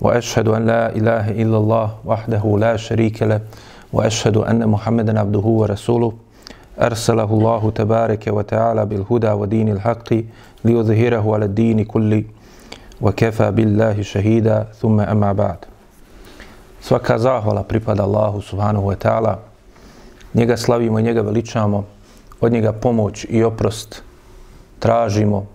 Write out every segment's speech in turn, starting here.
واشهد ان لا اله الا الله وحده لا شريك له واشهد ان محمدا عبده ورسوله ارسله الله تبارك وتعالى بالهدى ودين الحق ليظهره على الدين كله وكفى بالله شهيدا ثم اما بعد Svaka zahvala pripada Allahu subhanahu wa ta'ala. Njega slavimo i njega veličamo. Od njega pomoć i oprost tražimo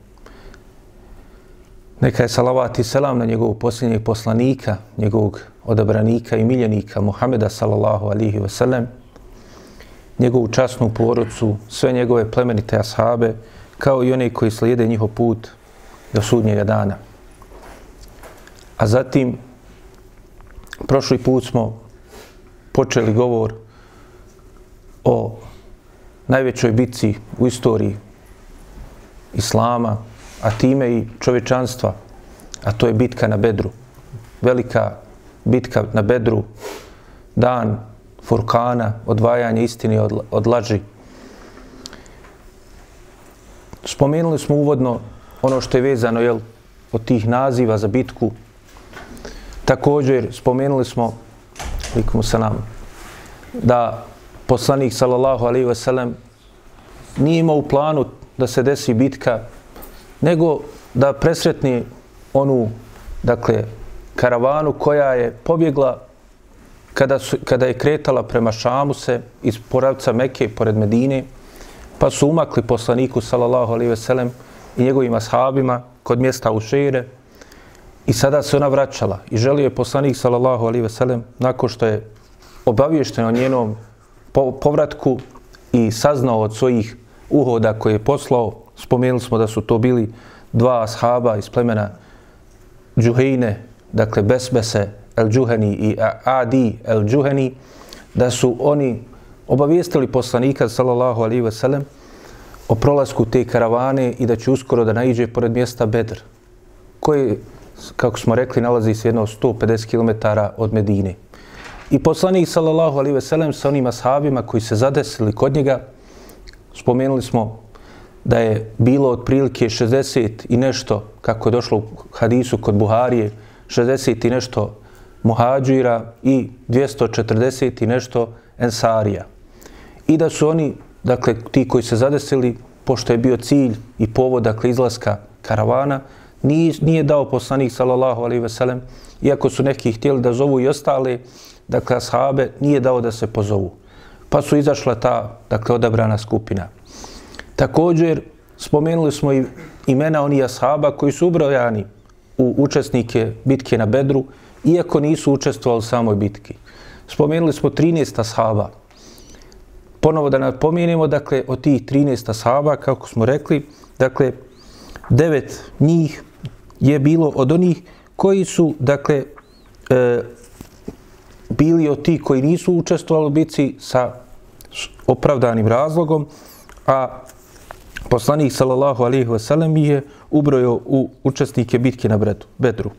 Neka je salavat i selam na njegovog posljednjeg poslanika, njegovog odabranika i miljenika Muhameda sallallahu alihi wasallam, njegovu časnu porodcu, sve njegove plemenite ashabe, kao i one koji slijede njihov put do sudnjega dana. A zatim, prošli put smo počeli govor o najvećoj bitci u istoriji Islama, a time i čovječanstva, a to je bitka na Bedru. Velika bitka na Bedru, dan Furkana, odvajanje istine od, od laži. Spomenuli smo uvodno ono što je vezano jel, od tih naziva za bitku. Također spomenuli smo, likom sa nam, da poslanik sallallahu alejhi ve sellem nije imao u planu da se desi bitka nego da presretni onu, dakle, karavanu koja je pobjegla kada, su, kada je kretala prema Šamu se iz poravca Mekke pored Medine, pa su umakli poslaniku, salallahu ve veselem, i njegovim ashabima kod mjesta u i sada se ona vraćala i želio je poslanik, sallallahu alihi veselem, nakon što je obaviješten o njenom povratku i saznao od svojih uhoda koje je poslao, spomenuli smo da su to bili dva ashaba iz plemena Džuhejne, dakle Besbese el Džuheni i Adi el Džuheni, da su oni obavijestili poslanika sallallahu alaihi ve sellem o prolasku te karavane i da će uskoro da naiđe pored mjesta Bedr, koji, kako smo rekli, nalazi se jedno 150 km od Medine. I poslanik sallallahu alaihi ve sellem sa onim ashabima koji se zadesili kod njega, spomenuli smo da je bilo otprilike 60 i nešto, kako je došlo u hadisu kod Buharije, 60 i nešto muhađira i 240 i nešto ensarija. I da su oni, dakle, ti koji se zadesili, pošto je bio cilj i povod, dakle, izlaska karavana, nije, nije dao poslanik, sallallahu alaihi ve sellem, iako su neki htjeli da zovu i ostale, dakle, ashabe, nije dao da se pozovu. Pa su izašla ta, dakle, odabrana skupina. Također, spomenuli smo i imena onih ashaba koji su ubrojani u učesnike bitke na Bedru, iako nisu učestvovali u samoj bitki. Spomenuli smo 13 ashaba. Ponovo da napomenemo, dakle, od tih 13 ashaba, kako smo rekli, dakle, devet njih je bilo od onih koji su, dakle, e, bili od tih koji nisu učestvovali u bitci sa opravdanim razlogom, a poslanik sallallahu alejhi ve sellem je ubrojao u učesnike bitke na Bedru.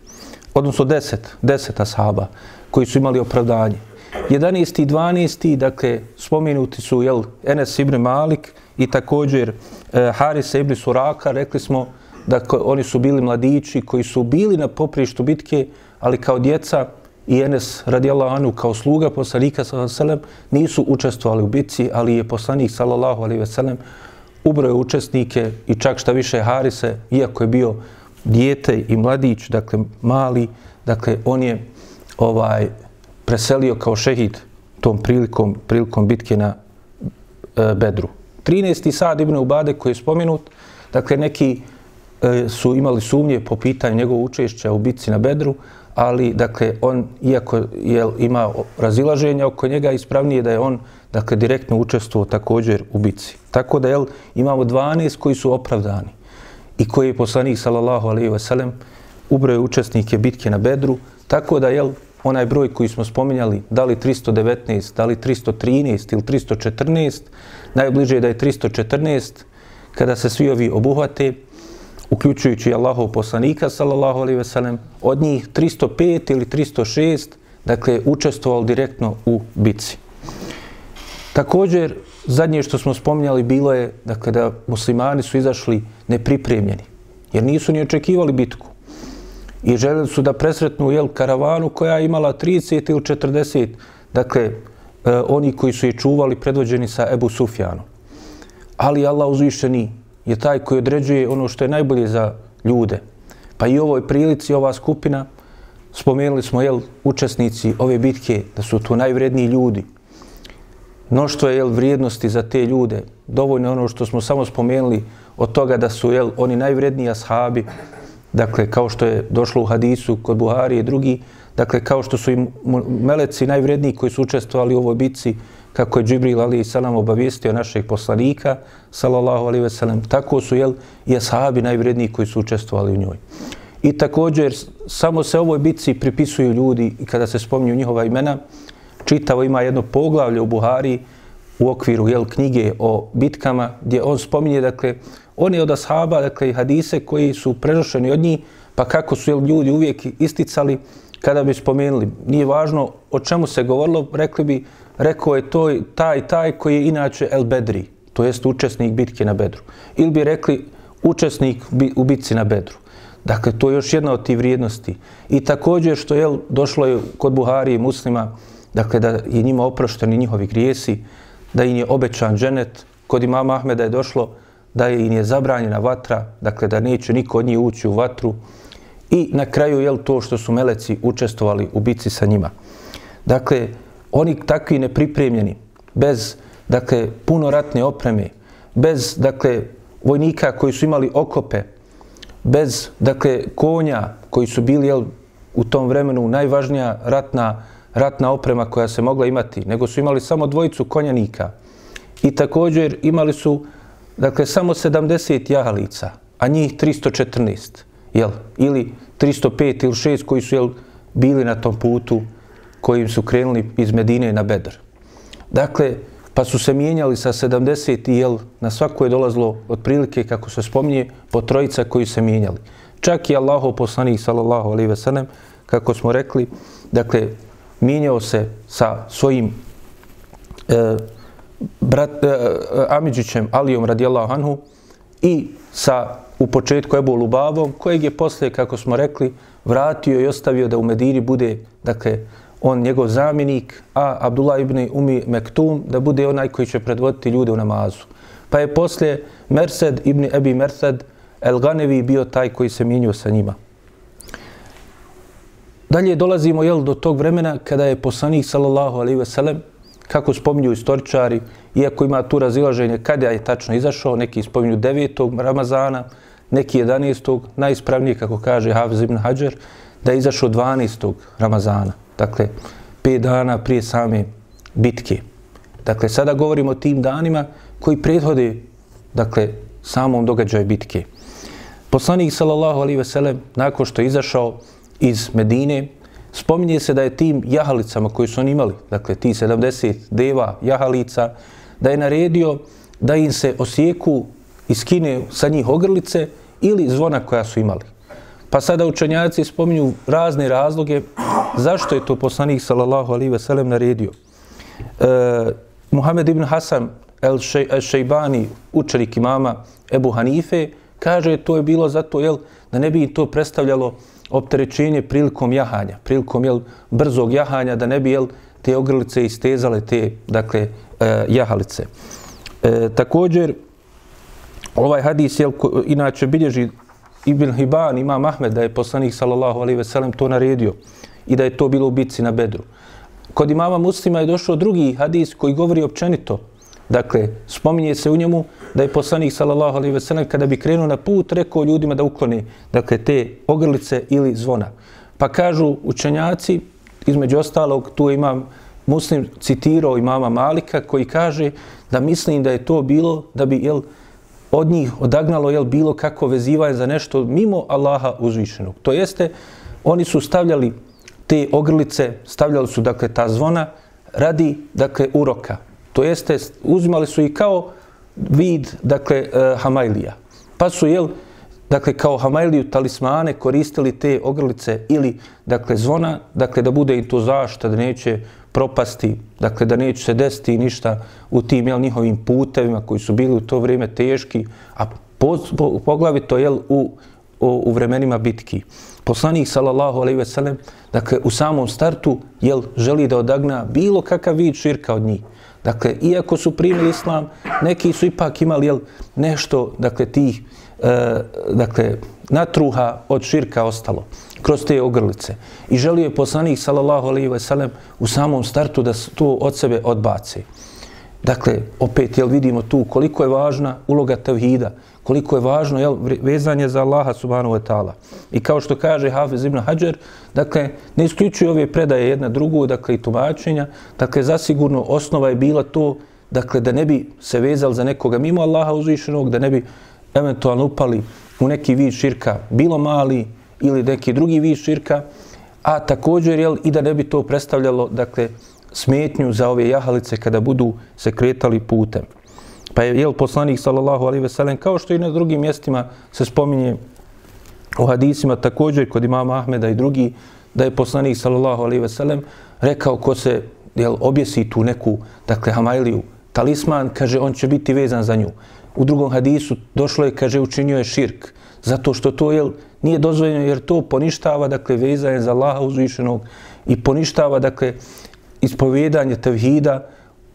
Odnosno 10, 10 ashaba koji su imali opravdanje. 11. i 12. dakle, spomenuti su jel, Enes ibn Malik i također e, Haris ibn Suraka, rekli smo da oni su bili mladići koji su bili na poprištu bitke, ali kao djeca i Enes radijallahu anhu kao sluga poslanika sallallahu alejhi ve sellem nisu učestvovali u bitci, ali je poslanik sallallahu alejhi ve sellem ubroje učesnike i čak šta više Harise, iako je bio dijete i mladić, dakle mali, dakle on je ovaj preselio kao šehid tom prilikom, prilikom bitke na e, Bedru. 13. sad Ibn Ubade koji je spomenut, dakle neki e, su imali sumnje po pitanju njegovog učešća u bitci na Bedru, ali dakle on iako je ima razilaženja oko njega ispravnije da je on dakle direktno učestvovao također u bici. Tako da jel imamo 12 koji su opravdani i koji je poslanik sallallahu alejhi ve sellem ubrojio učesnike bitke na Bedru, tako da jel onaj broj koji smo spominjali, da li 319, da li 313 ili 314, najbliže je da je 314, kada se svi ovi obuhvate, uključujući Allahov poslanika, sallallahu alaihi veselem, od njih 305 ili 306, dakle, učestvovali direktno u bici. Također, zadnje što smo spominjali bilo je dakle, da muslimani su izašli nepripremljeni, jer nisu ni očekivali bitku. I željeli su da presretnu jel, karavanu koja je imala 30 ili 40, dakle, e, oni koji su je čuvali predvođeni sa Ebu Sufjanom. Ali Allah uzvišeni je taj koji određuje ono što je najbolje za ljude. Pa i u ovoj prilici ova skupina, spomenuli smo jel, učesnici ove bitke, da su to najvredniji ljudi, mnoštvo je jel, vrijednosti za te ljude. Dovoljno ono što smo samo spomenuli od toga da su jel, oni najvredniji ashabi, dakle, kao što je došlo u hadisu kod Buhari i drugi, dakle, kao što su i meleci najvredniji koji su učestvovali u ovoj bitci, kako je Džibril ali salam obavijestio našeg poslanika, sallallahu alaihi ve sellem, tako su jel, i ashabi najvredniji koji su učestvovali u njoj. I također, samo se ovoj bitci pripisuju ljudi i kada se spominju njihova imena, čitavo ima jedno poglavlje u Buhari u okviru jel, knjige o bitkama gdje on spominje, dakle, oni od ashaba, dakle, hadise koji su prenošeni od njih, pa kako su jel, ljudi uvijek isticali kada bi spomenuli. Nije važno o čemu se govorilo, rekli bi, rekao je to taj, taj koji je inače El Bedri, to jest učesnik bitke na Bedru. Ili bi rekli učesnik u bitci na Bedru. Dakle, to je još jedna od tih vrijednosti. I također što je došlo je kod Buhari i muslima, dakle da je njima oprošteni njihovi grijesi, da im je obećan dženet, kod imama Ahmeda je došlo da je im je zabranjena vatra, dakle da neće niko od njih ući u vatru i na kraju je to što su meleci učestvovali u bici sa njima. Dakle, oni takvi nepripremljeni, bez dakle, puno ratne opreme, bez dakle, vojnika koji su imali okope, bez dakle, konja koji su bili jel, u tom vremenu najvažnija ratna ratna oprema koja se mogla imati, nego su imali samo dvojicu konjanika. I također imali su, dakle, samo 70 jahalica, a njih 314, jel? Ili 305 ili 6 koji su, jel, bili na tom putu kojim su krenuli iz Medine na Bedr. Dakle, pa su se mijenjali sa 70 i jel, na svako je dolazlo otprilike, kako se spominje, po trojica koji se mijenjali. Čak i Allahov poslanik, sallallahu alaihi ve sellem, kako smo rekli, dakle, mijenjao se sa svojim e, brat, e, Amidžićem Alijom radijallahu anhu i sa u početku Ebu Lubavom, kojeg je posle, kako smo rekli, vratio i ostavio da u Medini bude, dakle, on njegov zamjenik, a Abdullah ibn Umi Mektum da bude onaj koji će predvoditi ljude u namazu. Pa je posle Mersed ibn Ebi Mersed El Ganevi bio taj koji se mijenio sa njima. Dalje dolazimo jel, do tog vremena kada je poslanik sallallahu alaihi sellem, kako spominju istoričari, iako ima tu razilaženje kada je tačno izašao, neki spominju 9. Ramazana, neki 11. najispravnije, kako kaže Hafiz ibn Hajar, da je izašao 12. Ramazana. Dakle, 5 dana prije same bitke. Dakle, sada govorimo o tim danima koji prethode dakle, samom događaju bitke. Poslanik sallallahu alaihi sellem, nakon što je izašao, iz Medine, spominje se da je tim jahalicama koji su oni imali, dakle ti 70 deva jahalica, da je naredio da im se osijeku i skine sa njih ogrlice ili zvona koja su imali. Pa sada učenjaci spominju razne razloge zašto je to poslanik sallallahu alaihi ve sellem naredio. E, Muhammed ibn Hasan el Šejbani, učenik imama Ebu Hanife, kaže to je bilo zato jel, da ne bi to predstavljalo opterećenje prilikom jahanja, prilikom jel, brzog jahanja, da ne bi jel, te ogrlice istezale te dakle, e, jahalice. E, također, ovaj hadis, jel, ko, inače bilježi Ibn Hiban, ima Ahmed, da je poslanik sallallahu alaihi veselem to naredio i da je to bilo u bitci na Bedru. Kod imama muslima je došao drugi hadis koji govori općenito Dakle, spominje se u njemu da je poslanik sallallahu alejhi ve sellem kada bi krenuo na put rekao ljudima da uklone dakle te ogrlice ili zvona. Pa kažu učenjaci između ostalog tu imam muslim citirao imama Malika koji kaže da mislim da je to bilo da bi jel od njih odagnalo jel bilo kako vezivanje za nešto mimo Allaha uzvišenog. To jeste oni su stavljali te ogrlice, stavljali su dakle ta zvona radi dakle uroka. To jeste uzimali su i kao vid dakle Hamailija. hamajlija. Pa su jel dakle kao hamajliju talismane koristili te ogrlice ili dakle zvona, dakle da bude im to zašta, da neće propasti, dakle da neće se desiti ništa u tim jel, njihovim putevima koji su bili u to vrijeme teški, a po, po, poglavito jel, u, u, u vremenima bitki. Poslanik sallallahu alejhi ve sellem dakle u samom startu jel želi da odagna bilo kakav vid širka od njih. Dakle, iako su primili islam, neki su ipak imali jel, nešto, dakle, tih, e, dakle, natruha od širka ostalo kroz te ogrlice. I želio je poslanik, sallallahu alaihi wa sallam, u samom startu da to od sebe odbace. Dakle, opet, jel, vidimo tu koliko je važna uloga tevhida, koliko je važno jel, vezanje za Allaha subhanahu wa ta'ala. I kao što kaže Hafiz ibn Hajar, dakle, ne isključuje ove predaje jedna drugu, dakle, i tumačenja, dakle, zasigurno osnova je bila to, dakle, da ne bi se vezali za nekoga mimo Allaha uzvišenog, da ne bi eventualno upali u neki vid širka, bilo mali ili neki drugi vid širka, a također, jel, i da ne bi to predstavljalo, dakle, smetnju za ove jahalice kada budu se kretali putem. Pa je jel poslanik sallallahu alejhi ve sellem kao što i na drugim mjestima se spominje u hadisima također kod imama Ahmeda i drugi da je poslanik sallallahu alejhi ve sellem rekao ko se jel objesi tu neku dakle hamajliju talisman kaže on će biti vezan za nju. U drugom hadisu došlo je kaže učinio je širk zato što to jel nije dozvoljeno jer to poništava dakle vezanje za Allaha uzvišenog i poništava dakle ispovjedanje tevhida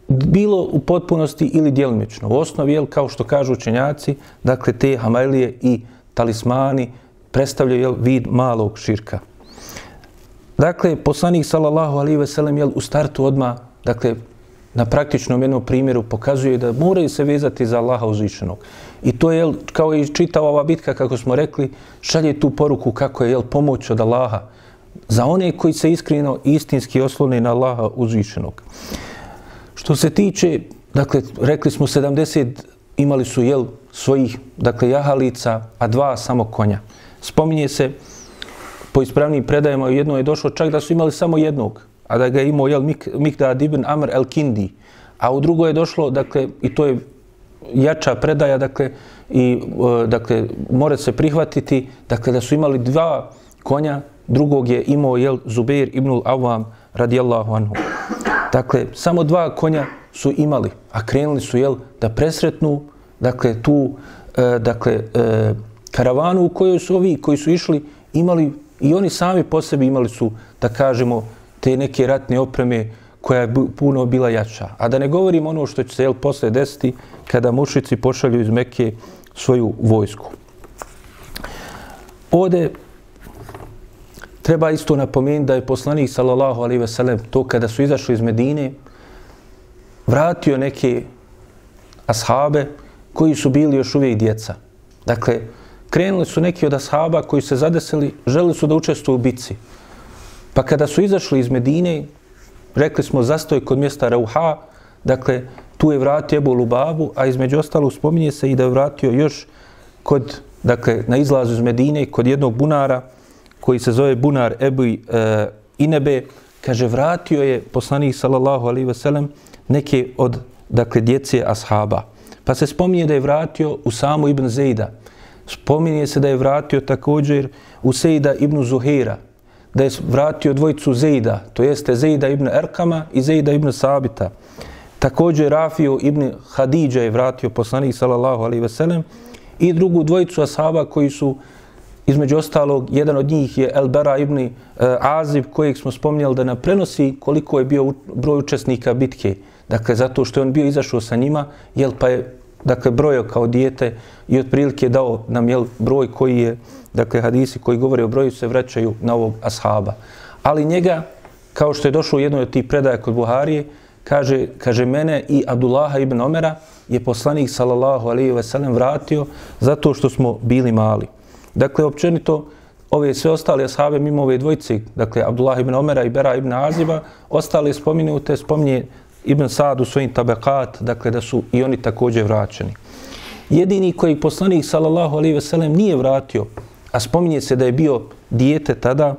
bilo u potpunosti ili djelimično. U osnovi, jel, kao što kažu učenjaci, dakle, te hamelije i talismani predstavljaju jel, vid malog širka. Dakle, poslanik, sallallahu alaihi ve sellem jel, u startu odma dakle, na praktičnom jednom primjeru pokazuje da moraju se vezati za Allaha uzvišenog. I to je, jel, kao i čitava ova bitka, kako smo rekli, šalje tu poruku kako je jel, pomoć od Allaha za one koji se iskreno istinski oslone na Allaha uzvišenog. Što se tiče, dakle, rekli smo 70 imali su jel svojih, dakle, jahalica, a dva samo konja. Spominje se po ispravnim predajama, jedno je došlo čak da su imali samo jednog, a da ga je imao jel, Mikdad ibn Amr el Kindi. A u drugo je došlo, dakle, i to je jača predaja, dakle, i, e, dakle, mora se prihvatiti, dakle, da su imali dva konja, drugog je imao, jel, Zubair ibn Awam, radijallahu anhu. Dakle, samo dva konja su imali, a krenuli su, jel, da presretnu, dakle, tu, e, dakle, e, karavanu u kojoj su ovi koji su išli imali, i oni sami po sebi imali su, da kažemo, te neke ratne opreme koja je puno bila jača. A da ne govorim ono što će se, jel, posle desiti kada mušici pošalju iz Mekke svoju vojsku. Ode Treba isto napomenuti da je poslanik sallallahu alejhi ve sellem to kada su izašli iz Medine vratio neke ashabe koji su bili još uvijek djeca. Dakle, krenuli su neki od ashaba koji se zadesili, želi su da učestvuju u bici. Pa kada su izašli iz Medine, rekli smo zastoj kod mjesta Rauha, dakle, tu je vratio Ebu Lubabu, a između ostalo spominje se i da je vratio još kod, dakle, na izlazu iz Medine, kod jednog bunara, koji se zove Bunar Ebu e, Inebe, kaže, vratio je poslanik sallallahu alaihi ve sellem neke od, dakle, djece ashaba. Pa se spominje da je vratio u samu Ibn Zejda. Spominje se da je vratio također u Sejda Ibn Zuhira. Da je vratio dvojicu Zejda, to jeste Zejda Ibn Erkama i Zejda Ibn Sabita. Također Rafio Ibn Hadidža je vratio poslanik sallallahu alaihi ve sellem i drugu dvojicu ashaba koji su Između ostalog, jedan od njih je El Bera ibn eh, Azib, kojeg smo spomnjali da nam prenosi koliko je bio broj učesnika bitke. Dakle, zato što je on bio izašao sa njima, jel pa je dakle, brojao kao dijete i otprilike dao nam jel, broj koji je, dakle, hadisi koji govore o broju se vraćaju na ovog ashaba. Ali njega, kao što je došlo u jednoj od tih predaja kod Buharije, kaže, kaže mene i Abdullaha ibn Omera je poslanik sallallahu alaihi ve sellem vratio zato što smo bili mali. Dakle, općenito, ove sve ostale ashabe mimo ove dvojice, dakle, Abdullah ibn Omera i Bera ibn Aziba, ostale spominute, spominje Ibn Sad u svojim tabekat, dakle, da su i oni također vraćeni. Jedini koji poslanik, sallallahu alaihi sellem nije vratio, a spominje se da je bio dijete tada,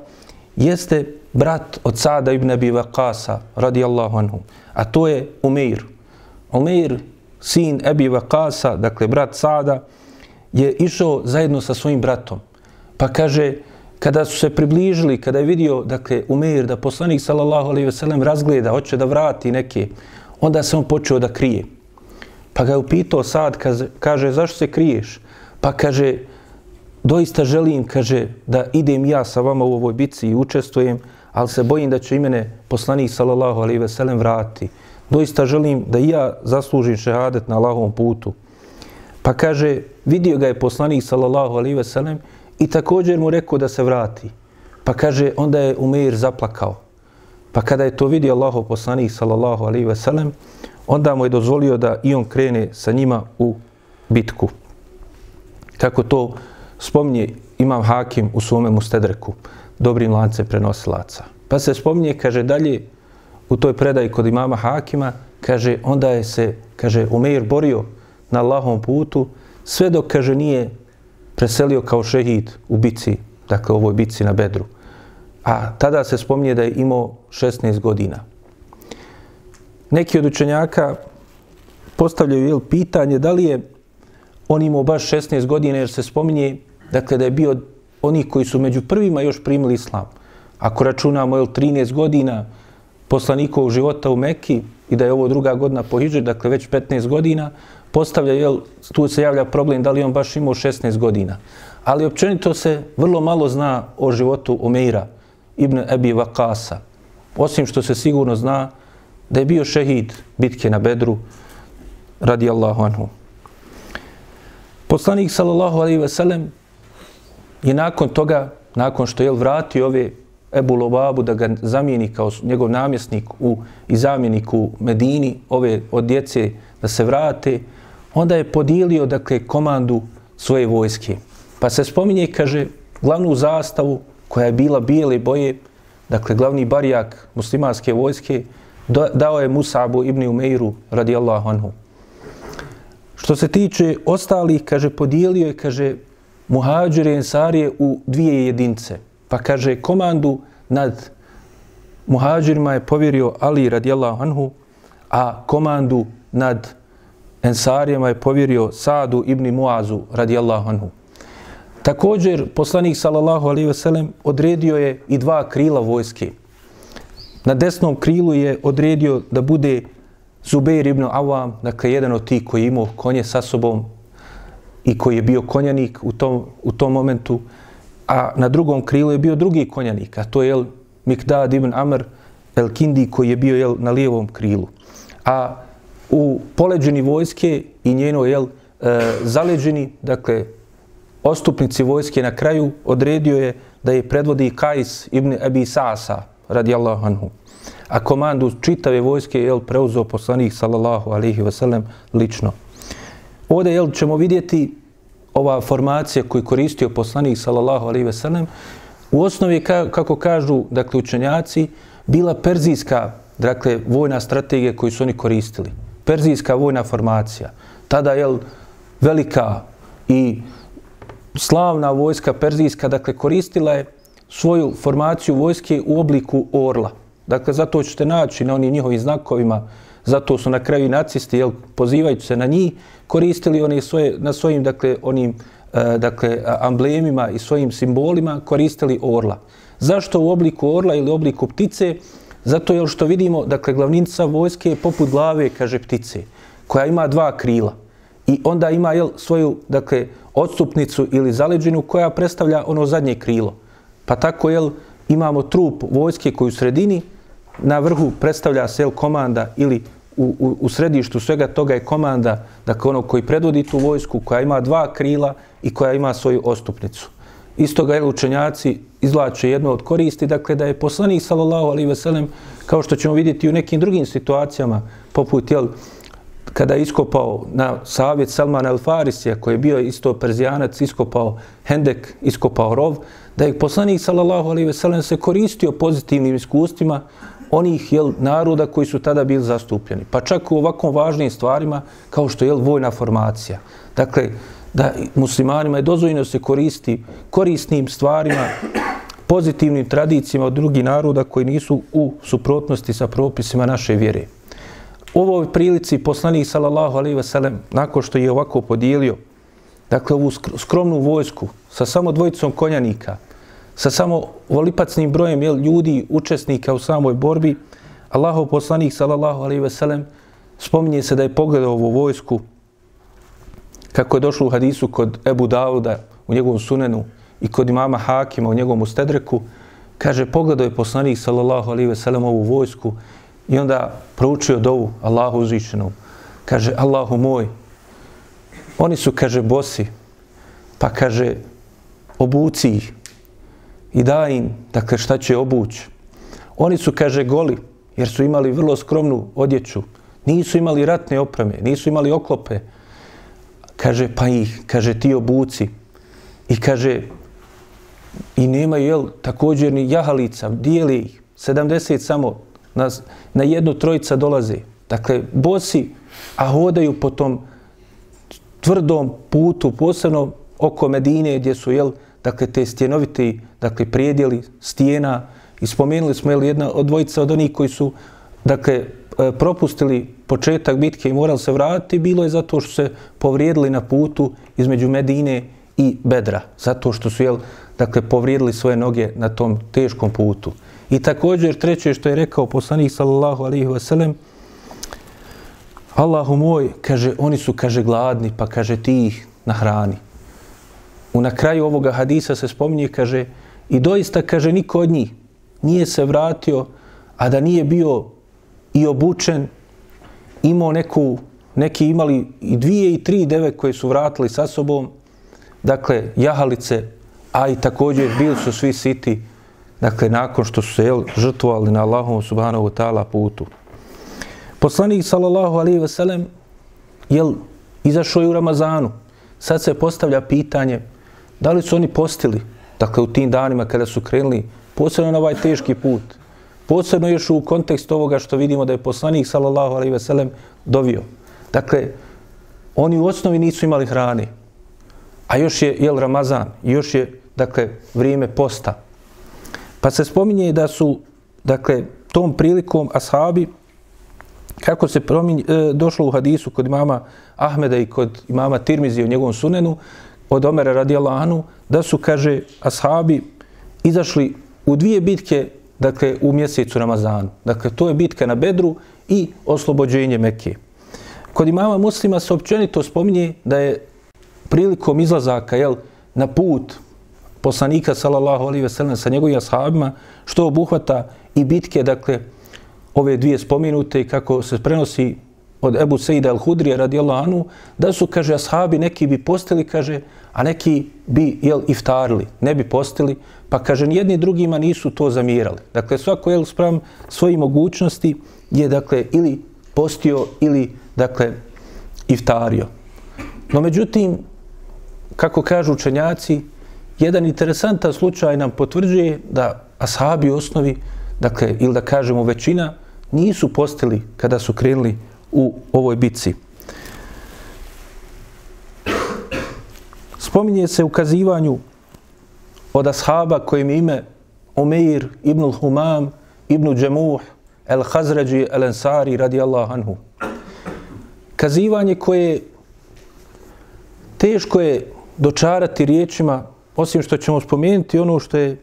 jeste brat od Sada ibn Abi Vakasa, radijallahu anhu, a to je Umeir. Umeir, sin Abi Waqasa, dakle brat Sada, je išao zajedno sa svojim bratom. Pa kaže, kada su se približili, kada je vidio, dakle, Umeir, da poslanik, sallallahu alaihi veselem, razgleda, hoće da vrati neke, onda se on počeo da krije. Pa ga je upitao sad, kaže, kaže, zašto se kriješ? Pa kaže, doista želim, kaže, da idem ja sa vama u ovoj bici i učestvujem, ali se bojim da će imene poslanik, sallallahu alaihi veselem, vrati. Doista želim da ja zaslužim šehadet na Allahovom putu. Pa kaže, vidio ga je poslanik, sallallahu alaihi veselem, i također mu rekao da se vrati. Pa kaže, onda je Umeir zaplakao. Pa kada je to vidio Allaho poslanik, sallallahu alaihi ve sellem, onda mu je dozvolio da i on krene sa njima u bitku. Kako to spominje imam Hakim u svome Mustedreku, dobrim lance prenosilaca. Pa se spominje, kaže dalje, u toj predaji kod imama Hakima, kaže, onda je se, kaže, Umeir borio na Allahom putu, sve dok, kaže, nije preselio kao šehid u bici, dakle, ovoj bici na Bedru a tada se spominje da je imao 16 godina. Neki od učenjaka postavljaju jel, pitanje da li je on imao baš 16 godina jer se spominje dakle, da je bio oni koji su među prvima još primili islam. Ako računamo jel, 13 godina poslanikov života u Mekki i da je ovo druga godina po Hidži, dakle već 15 godina, postavlja, jel, tu se javlja problem da li on baš imao 16 godina. Ali općenito se vrlo malo zna o životu Omeira ibn Abi Vakasa. Osim što se sigurno zna da je bio šehid bitke na Bedru radi Allahu anhu. Poslanik sallallahu alaihi ve sellem je nakon toga, nakon što je vratio ove Ebu Lobabu da ga zamijeni kao njegov namjesnik u, i zamjenik u Medini, ove od djece da se vrate, onda je podijelio dakle, komandu svoje vojske. Pa se spominje, kaže, glavnu zastavu koja je bila bijele boje, dakle glavni barijak muslimanske vojske, dao je Musabu ibn Umeiru radijallahu anhu. Što se tiče ostalih, kaže, podijelio je, kaže, muhađire i ensarije u dvije jedince. Pa kaže, komandu nad muhađirima je povjerio Ali radijallahu anhu, a komandu nad ensarijama je povjerio Sadu ibn Muazu radijallahu anhu. Također, poslanik sallallahu alaihi ve sellem odredio je i dva krila vojske. Na desnom krilu je odredio da bude Zubeir ibn Awam, dakle jedan od tih koji je imao konje sa sobom i koji je bio konjanik u tom, u tom momentu, a na drugom krilu je bio drugi konjanik, a to je el Mikdad ibn Amr el Kindi koji je bio jel, na lijevom krilu. A u poleđeni vojske i njeno jel, e, zaleđeni, dakle, ostupnici vojske na kraju odredio je da je predvodi Kajs ibn Abi Sasa, radijallahu anhu. A komandu čitave vojske je preuzeo poslanik, sallallahu alihi wasallam, lično. Ovdje jel, ćemo vidjeti ova formacija koju koristio poslanik, sallallahu alihi wasallam, u osnovi, kako kažu dakle, učenjaci, bila perzijska dakle, vojna strategija koju su oni koristili. Perzijska vojna formacija. Tada je velika i slavna vojska perzijska, dakle, koristila je svoju formaciju vojske u obliku orla. Dakle, zato ćete naći na onim njihovim znakovima, zato su na kraju nacisti, jel, pozivajući se na njih, koristili oni svoje, na svojim, dakle, onim, e, dakle, amblemima i svojim simbolima, koristili orla. Zašto u obliku orla ili obliku ptice? Zato je što vidimo, dakle, glavnica vojske je poput glave, kaže ptice, koja ima dva krila. I onda ima jel, svoju, dakle, odstupnicu ili zaleđinu koja predstavlja ono zadnje krilo. Pa tako jel, imamo trup vojske koji u sredini, na vrhu predstavlja se jel, komanda ili u, u, u središtu svega toga je komanda, dakle ono koji predvodi tu vojsku, koja ima dva krila i koja ima svoju ostupnicu. Isto ga učenjaci izlače jedno od koristi, dakle da je poslanik sallallahu alaihi ve sellem, kao što ćemo vidjeti u nekim drugim situacijama, poput jel, kada je iskopao na savjet Salman al-Farisija, koji je bio isto perzijanac, iskopao Hendek, iskopao rov, da je poslanik sallallahu alaihi ve sellem se koristio pozitivnim iskustvima onih jel, naroda koji su tada bili zastupljeni. Pa čak u ovakvom važnim stvarima kao što je jel, vojna formacija. Dakle, da muslimanima je dozvoljeno se koristi korisnim stvarima pozitivnim tradicijama od drugih naroda koji nisu u suprotnosti sa propisima naše vjere. U ovoj prilici poslanik sallallahu alejhi ve sellem nakon što je ovako podijelio dakle ovu skromnu vojsku sa samo dvojicom konjanika, sa samo volipacnim brojem jel, ljudi, učesnika u samoj borbi, Allahov poslanik sallallahu alejhi ve sellem spominje se da je pogledao ovu vojsku kako je došlo u hadisu kod Ebu Dauda u njegovom sunenu i kod imama Hakima u njegovom ustedreku, kaže, pogledao je poslanik sallallahu alaihi ve sellem ovu vojsku i onda proučio dovu Allahu uzvišenom. Kaže, Allahu moj, oni su, kaže, bosi, pa kaže, obuci ih i daj im, dakle, šta će obući. Oni su, kaže, goli, jer su imali vrlo skromnu odjeću, nisu imali ratne opreme, nisu imali oklope, kaže, pa ih, kaže, ti obuci. I kaže, i nema, jel, također ni jahalica, dijeli ih, 70 samo, na, na jednu trojica dolaze. Dakle, bosi, a hodaju po tom tvrdom putu, posebno oko Medine, gdje su, jel, dakle, te stjenovite, dakle, prijedjeli stijena, i spomenuli smo, jel, jedna od dvojica od onih koji su, dakle, e, propustili početak bitke i morali se vratiti, bilo je zato što se povrijedili na putu između Medine i Bedra. Zato što su, jel, dakle, povrijedili svoje noge na tom teškom putu. I također treće što je rekao poslanik sallallahu alaihi wasallam, Allahu moj, kaže, oni su, kaže, gladni, pa kaže, ti ih nahrani. U na kraju ovoga hadisa se spominje, kaže, i doista, kaže, niko od njih nije se vratio, a da nije bio i obučen, imao neku, neki imali i dvije i tri deve koje su vratili sa sobom, dakle, jahalice, a i također bili su svi siti, dakle, nakon što su se jel, žrtvovali na Allahom subhanahu ta'ala putu. Poslanik, sallallahu alaihi ve sellem, jel, izašao je u Ramazanu. Sad se postavlja pitanje, da li su oni postili, dakle, u tim danima kada su krenuli, posebno na ovaj teški put, Posebno još u kontekstu ovoga što vidimo da je poslanik sallallahu alejhi ve sellem dovio. Dakle, oni u osnovi nisu imali hrane. A još je jel Ramazan, još je dakle vrijeme posta. Pa se spominje da su dakle tom prilikom ashabi kako se prominje, e, došlo u hadisu kod imama Ahmeda i kod imama Tirmizi u njegovom sunenu od Omera radijallahu anhu da su kaže ashabi izašli u dvije bitke dakle, u mjesecu Ramazanu. Dakle, to je bitka na Bedru i oslobođenje Mekke. Kod imama muslima se općenito spominje da je prilikom izlazaka jel, na put poslanika sallallahu alaihi ve sellem sa njegovim ashabima, što obuhvata i bitke, dakle, ove dvije spominute i kako se prenosi od Ebu Sejda al-Hudrija radijallahu anhu, da su, kaže, ashabi neki bi postili, kaže, a neki bi, jel, iftarili, ne bi postili, pa kaže, jedni drugima nisu to zamirali. Dakle, svako, je sprem svoji mogućnosti je, dakle, ili postio ili, dakle, iftario. No, međutim, kako kažu učenjaci, jedan interesantan slučaj nam potvrđuje da ashabi u osnovi, dakle, ili da kažemo većina, nisu postili kada su krenuli u ovoj bitci. Spominje se ukazivanju od ashaba kojim ime Umeir ibn Humam ibn Džemuh el Hazređi el Ensari radijallahu anhu. Kazivanje koje teško je dočarati riječima, osim što ćemo spomenuti ono što je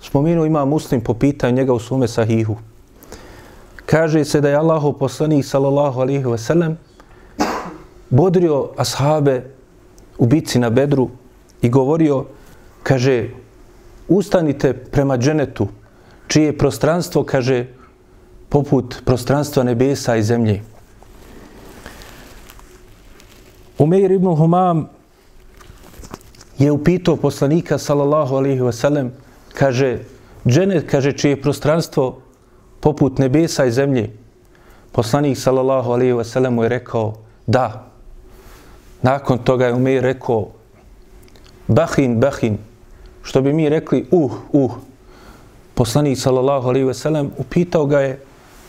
spomenuo ima muslim po pitanju njega u svome sahihu. Kaže se da je Allahu poslanik sallallahu alaihi wa sallam bodrio ashabe u bici na bedru i govorio, kaže, ustanite prema dženetu, čije prostranstvo, kaže, poput prostranstva nebesa i zemlje. Umeir ibn Humam je upitao poslanika, sallallahu alaihi wasallam, kaže, dženet, kaže, čije prostranstvo poput nebesa i zemlje. Poslanik sallallahu alaihi ve sellem je rekao da. Nakon toga je Umeir rekao Bahin, Bahin, što bi mi rekli uh, uh. Poslanik sallallahu alaihi ve sellem upitao ga je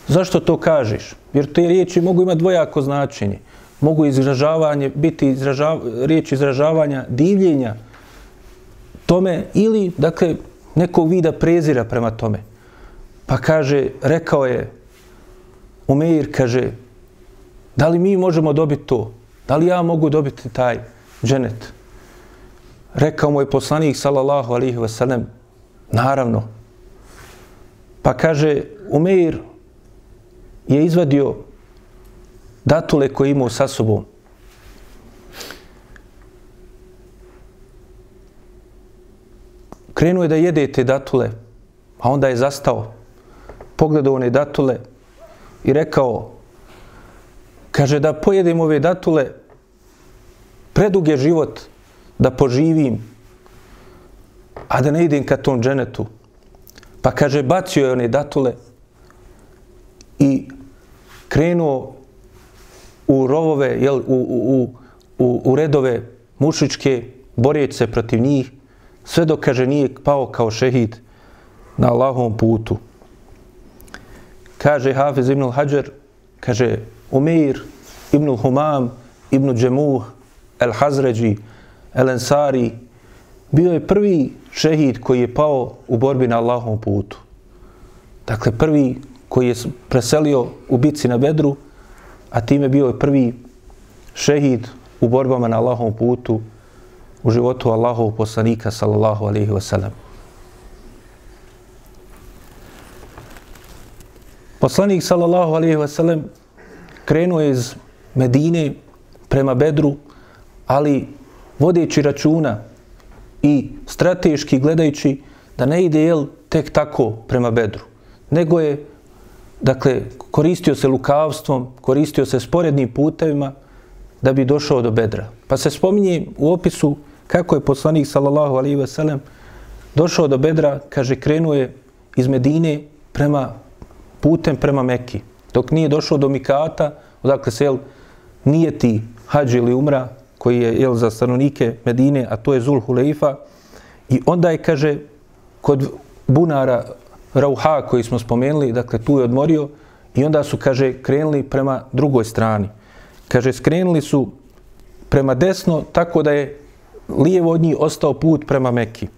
zašto to kažeš? Jer te riječi mogu imati dvojako značenje. Mogu izražavanje, biti izražav, riječ izražavanja divljenja tome ili, dakle, nekog vida prezira prema tome. Pa kaže, rekao je, Umeir kaže, da li mi možemo dobiti to? Da li ja mogu dobiti taj dženet? Rekao mu je poslanik, sallallahu alihi wasallam, naravno. Pa kaže, Umeir je izvadio datule koje imao sa sobom. Krenuo je da jede te datule, a onda je zastao. Pogledao one datule i rekao, kaže da pojedem ove datule, preduge život da poživim, a da ne idem ka tom dženetu. Pa kaže, bacio je one datule i krenuo u rovove, jel, u, u, u, u redove mušičke, boreći se protiv njih, sve dok, kaže, nije pao kao šehid na Allahovom putu. Kaže Hafiz ibn Hajar, kaže Umeir ibn Humam ibn Džemuh el El Ensari, bio je prvi šehid koji je pao u borbi na Allahovom putu. Dakle, prvi koji je preselio u bitci na Bedru, a time bio je prvi šehid u borbama na Allahovom putu u životu Allahovog poslanika sallallahu alaihi wasallam. Poslanik sallallahu alaihi wasallam krenuo je iz Medine prema Bedru, ali vodeći računa i strateški gledajući da ne ide jel tek tako prema Bedru, nego je dakle, koristio se lukavstvom, koristio se sporednim putevima da bi došao do Bedra. Pa se spominje u opisu kako je poslanik sallallahu alaihi ve sellem došao do Bedra, kaže krenuo je iz Medine prema putem prema Mekki. Dok nije došao do Mikata, odakle se jel, nije ti hađ ili umra, koji je jel, za stanovnike Medine, a to je Zul Huleifa, i onda je, kaže, kod bunara Rauha koji smo spomenuli, dakle tu je odmorio, i onda su, kaže, krenuli prema drugoj strani. Kaže, skrenuli su prema desno, tako da je lijevo od njih ostao put prema Mekki.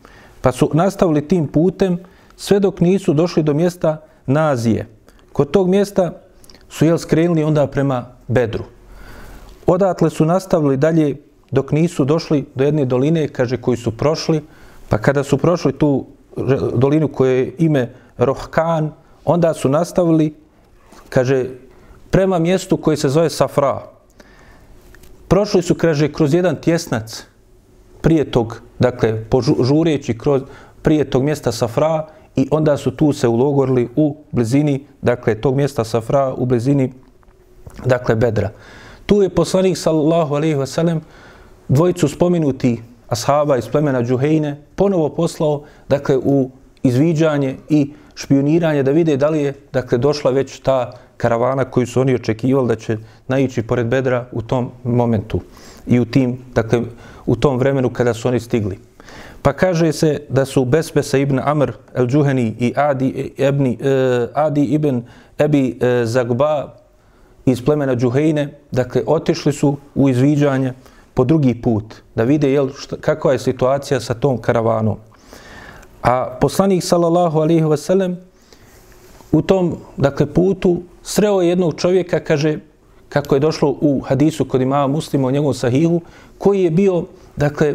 Pa su nastavili tim putem sve dok nisu došli do mjesta Nazije. Kod tog mjesta su jel skrenuli onda prema Bedru. Odatle su nastavili dalje dok nisu došli do jedne doline, kaže, koji su prošli, pa kada su prošli tu dolinu koje je ime Rohkan, onda su nastavili, kaže, prema mjestu koje se zove Safra. Prošli su, kaže, kroz jedan tjesnac, prije tog, dakle, požureći kroz, prije tog mjesta Safra i onda su tu se ulogorili u blizini, dakle, tog mjesta Safra u blizini, dakle, Bedra. Tu je poslanik, sallallahu alaihi wa sallam, dvojicu spomenuti ashaba iz plemena Džuhejne ponovo poslao, dakle, u izviđanje i špioniranje da vide da li je, dakle, došla već ta karavana koju su oni očekivali da će naići pored Bedra u tom momentu i u tim, dakle, u tom vremenu kada su oni stigli. Pa kaže se da su Bespesa ibn Amr el-Džuheni i Adi, e, ebni, e, Adi ibn Ebi e, Zagba iz plemena Džuhejne, dakle, otišli su u izviđanje po drugi put, da vide jel, šta, kakva je situacija sa tom karavanom. A poslanik, sallallahu alihi wasallam, u tom, dakle, putu sreo jednog čovjeka, kaže, kako je došlo u hadisu kod imama muslima o njegovom sahihu, koji je bio, dakle,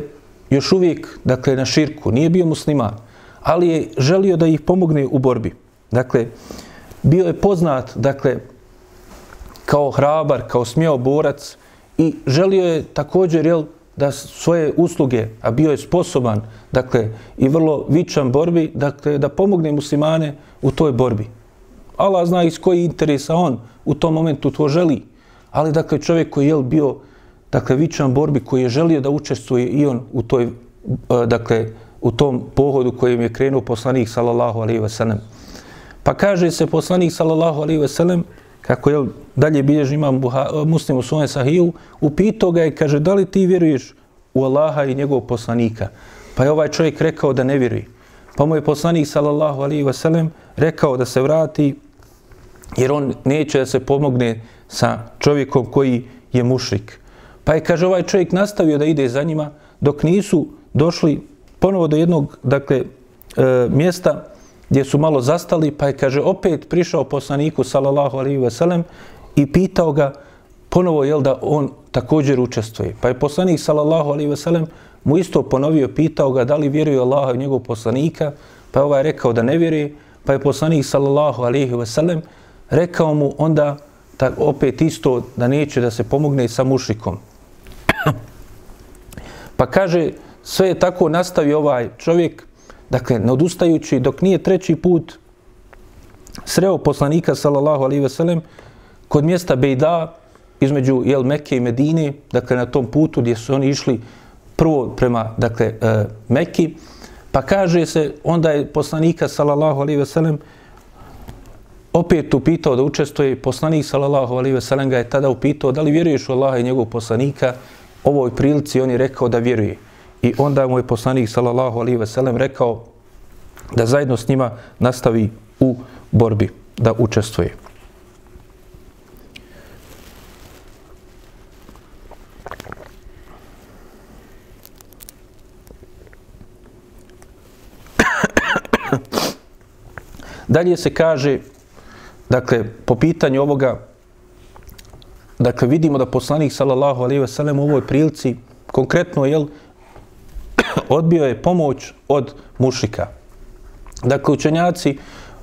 još uvijek, dakle, na širku, nije bio musliman, ali je želio da ih pomogne u borbi. Dakle, bio je poznat, dakle, kao hrabar, kao smjeo borac i želio je također, jel, da svoje usluge, a bio je sposoban, dakle, i vrlo vičan borbi, dakle, da pomogne muslimane u toj borbi. Allah zna iz koji interesa on u tom momentu to želi. Ali, dakle, čovjek koji je bio, dakle, vičan borbi, koji je želio da učestvuje i on u toj, e, dakle, u tom pohodu kojim je krenuo poslanik, sallallahu alaihi ve sellem. Pa kaže se poslanik, sallallahu alaihi ve sellem, kako je dalje bilježi imam muslim u svojem sahiju, upitao ga je, kaže, da li ti vjeruješ u Allaha i njegovog poslanika? Pa je ovaj čovjek rekao da ne vjeruje. Pa mu je poslanik, sallallahu alaihi ve sellem, rekao da se vrati, jer on neće da se pomogne sa čovjekom koji je mušrik. Pa je, kaže, ovaj čovjek nastavio da ide za njima, dok nisu došli ponovo do jednog, dakle, e, mjesta gdje su malo zastali, pa je, kaže, opet prišao poslaniku, salallahu alihi veselem, i pitao ga ponovo, jel da on također učestvuje. Pa je poslanik, salallahu alihi veselem, mu isto ponovio, pitao ga da li vjeruje Allah i njegov poslanika, pa je ovaj rekao da ne vjeruje, pa je poslanik, salallahu alihi veselem, rekao mu onda, ta, opet isto, da neće da se pomogne sa mušikom. pa kaže, sve je tako nastavio ovaj čovjek, dakle, ne odustajući, dok nije treći put sreo poslanika, sallallahu alaihi veselem, kod mjesta Bejda, između jel, Mekke i Medine, dakle, na tom putu gdje su oni išli prvo prema, dakle, e, Mekki, pa kaže se, onda je poslanika, sallallahu alaihi veselem, opet upitao da učestvuje poslanik, sallallahu alaihi veselem, ga je tada upitao da li vjeruješ u Allaha i njegov poslanika, ovoj prilici on je rekao da vjeruje. I onda mu je poslanik sallallahu alaihi ve sellem rekao da zajedno s njima nastavi u borbi, da učestvuje. Dalje se kaže, dakle, po pitanju ovoga, dakle, vidimo da poslanik, sallallahu alaihi ve sellem, u ovoj prilici, konkretno, jel, odbio je pomoć od mušika. Dakle, učenjaci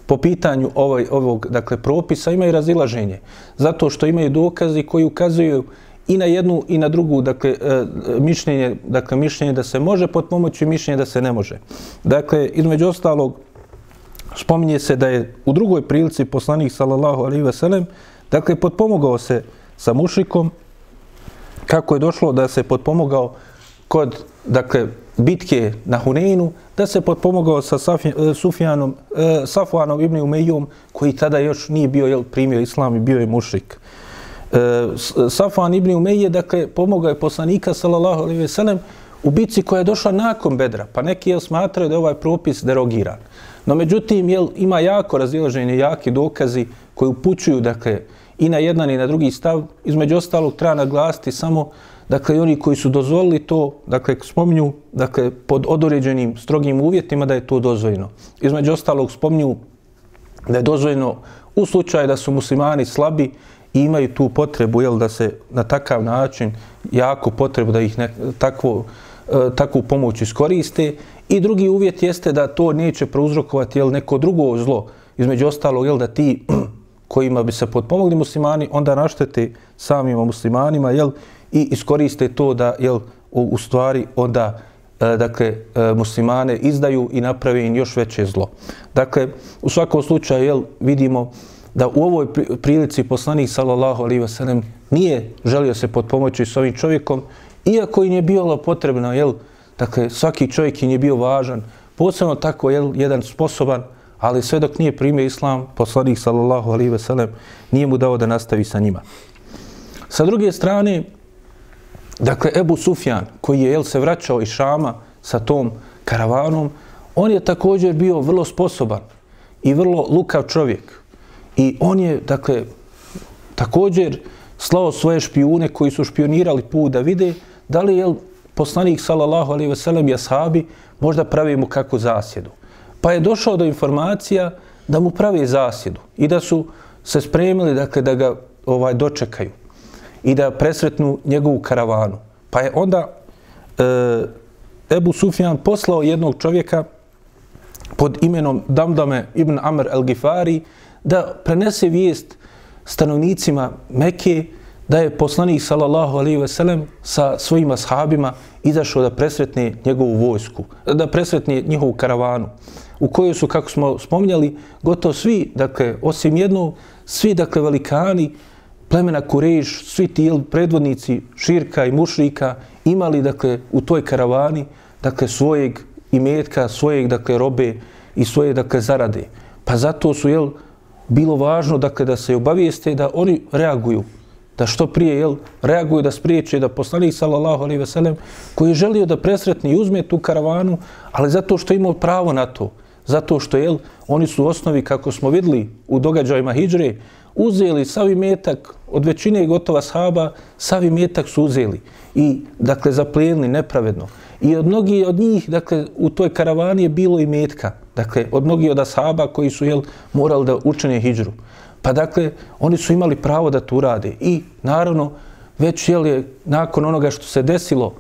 po pitanju ovaj, ovog dakle, propisa imaju razilaženje. Zato što imaju dokazi koji ukazuju i na jednu i na drugu dakle, e, mišljenje, dakle, mišljenje da se može pod pomoću mišljenje da se ne može. Dakle, između ostalog, spominje se da je u drugoj prilici poslanik sallallahu alejhi ve sellem dakle, potpomogao se sa mušikom kako je došlo da se potpomogao kod dakle, bitke na Huneinu, da se potpomogao sa e, Sufjanom, e, Safuanom ibn Umejom, koji tada još nije bio jel, primio islam i bio je mušrik. E, Safuan ibn Umeje, dakle, pomogao je poslanika, sallallahu alaihi ve sellem, u bitci koja je došla nakon Bedra, pa neki jel smatraju da je ovaj propis derogiran. No međutim, jel, ima jako razilaženje, jaki dokazi koji upućuju, dakle, i na jedan i na drugi stav. Između ostalog, treba naglasiti samo dakle, oni koji su dozvolili to, dakle, spominju, dakle, pod odoređenim strogim uvjetima da je to dozvoljeno. Između ostalog, spominju da je dozvoljeno u slučaju da su muslimani slabi i imaju tu potrebu, jel, da se na takav način, jako potrebu da ih ne, takvo, e, takvu pomoć iskoriste. I drugi uvjet jeste da to neće prouzrokovati, jel, neko drugo zlo. Između ostalog, jel, da ti kojima bi se potpomogli muslimani, onda naštete samima muslimanima, jel, i iskoriste to da jel u, u stvari onda e, dakle e, muslimane izdaju i naprave im još veće zlo. Dakle u svakom slučaju jel vidimo da u ovoj prilici poslanik sallallahu alejhi ve sellem nije želio se potpomoći s ovim čovjekom iako im je bilo potrebno jel dakle svaki čovjek im je bio važan posebno tako jel jedan sposoban ali sve dok nije primio islam poslanik sallallahu alejhi ve sellem nije mu dao da nastavi sa njima. Sa druge strane, Dakle, Ebu Sufjan, koji je jel, se vraćao iz Šama sa tom karavanom, on je također bio vrlo sposoban i vrlo lukav čovjek. I on je, dakle, također slao svoje špijune koji su špionirali put da vide da li je poslanik, sallallahu alaihi veselem, ashabi možda pravi mu kakvu zasjedu. Pa je došao do informacija da mu pravi zasjedu i da su se spremili, dakle, da ga ovaj dočekaju i da presretnu njegovu karavanu. Pa je onda e, Ebu Sufjan poslao jednog čovjeka pod imenom Damdame ibn Amr al-Gifari da prenese vijest stanovnicima Mekke da je poslanik sallallahu alaihi ve sellem sa svojim ashabima izašao da presretne njegovu vojsku, da presretne njihovu karavanu u kojoj su, kako smo spominjali, gotovo svi, dakle, osim jednog, svi, dakle, velikani, plemena Kureš, svi ti predvodnici Širka i Mušrika imali dakle u toj karavani dakle svojeg imetka, svojeg dakle robe i svoje dakle zarade. Pa zato su jel bilo važno dakle da se obavijeste da oni reaguju da što prije jel reaguju da spriječe da poslanik sallallahu alejhi ve sellem koji je želio da presretni i uzme tu karavanu, ali zato što imao pravo na to, zato što jel oni su u osnovi kako smo vidli u događajima hidžre, uzeli savi metak od većine gotova sahaba, savi metak su uzeli i, dakle, zaplijenili nepravedno. I od mnogi od njih, dakle, u toj karavani je bilo i metka. dakle, od mnogi od ashaba koji su jel, morali da učene hijđru. Pa dakle, oni su imali pravo da to urade. I naravno, već jel, je, nakon onoga što se desilo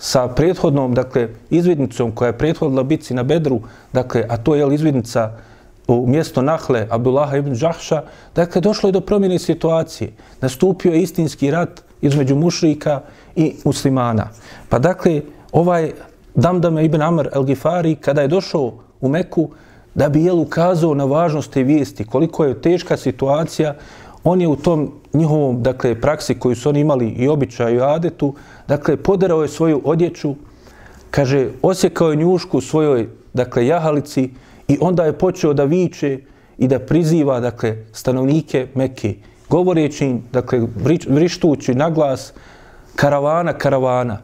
sa prethodnom, dakle, izvidnicom koja je prethodila bitci na Bedru, dakle, a to je izvidnica u mjesto Nahle, Abdullaha ibn Đahša, dakle, došlo je do promjene situacije. Nastupio je istinski rat između mušrika i muslimana. Pa dakle, ovaj Damdame ibn Amr el-Gifari, kada je došao u Meku, da bi jel ukazao na važnost te vijesti, koliko je teška situacija, on je u tom njihovom dakle, praksi koju su oni imali i običaju i adetu, dakle, poderao je svoju odjeću, kaže, osjekao je njušku u svojoj dakle, jahalici i onda je počeo da viče i da priziva dakle, stanovnike Mekke, govoreći im, dakle, vrištući na glas, karavana, karavana.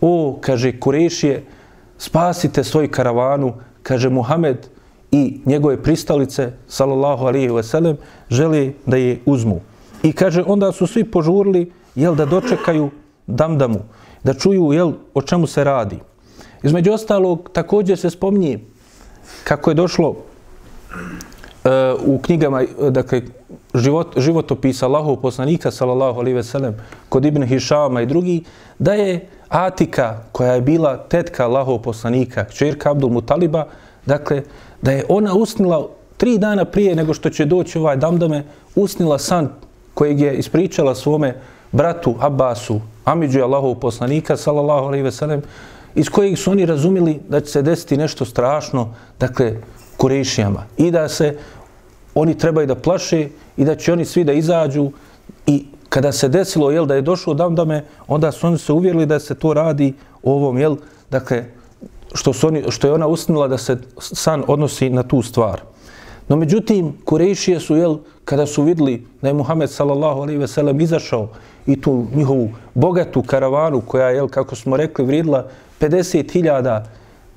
O, kaže, Kurešije, spasite svoj karavanu, kaže Muhammed i njegove pristalice, sallallahu alihi wasallam, želi da je uzmu. I kaže, onda su svi požurili, jel, da dočekaju damdamu, da čuju, jel, o čemu se radi. Između ostalog, također se spominje kako je došlo e, u knjigama, dakle, život, životopisa Allahov poslanika, sallallahu alaihi ve sellem, kod Ibn Hišama i drugi, da je Atika, koja je bila tetka Allahov poslanika, čerka Abdul Mutaliba, dakle, da je ona usnila tri dana prije nego što će doći ovaj damdame, usnila san kojeg je ispričala svome bratu Abbasu, Amidžu Allahov poslanika, sallallahu alaihi ve sellem, iz kojeg su oni razumili da će se desiti nešto strašno, dakle, kurešijama. I da se oni trebaju da plaše i da će oni svi da izađu i kada se desilo jel da je došlo damdame onda su oni se uvjerili da se to radi ovom jel dakle što su oni što je ona usnila da se san odnosi na tu stvar no međutim Kurejšije su jel kada su vidjeli da je Muhammed sallallahu alejhi ve sellem izašao i tu njihovu bogatu karavanu koja je jel kako smo rekli vrijedila 50.000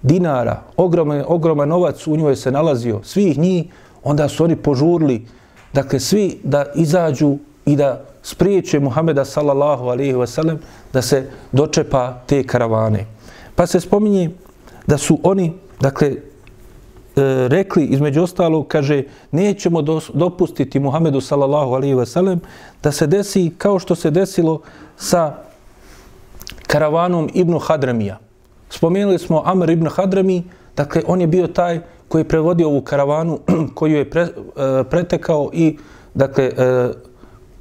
dinara ogroman ogroman novac u njoj se nalazio svih njih onda su oni požurili, dakle, svi da izađu i da spriječe Muhameda sallallahu alaihi ve sellem da se dočepa te karavane. Pa se spominje da su oni, dakle, e, rekli između ostalo, kaže, nećemo dopustiti Muhammedu sallallahu alaihi ve sellem da se desi kao što se desilo sa karavanom Ibnu Hadramija. Spomenuli smo Amr ibn Hadrami, dakle, on je bio taj koji je prevodio ovu karavanu, koju je pre, e, pretekao i dakle, e,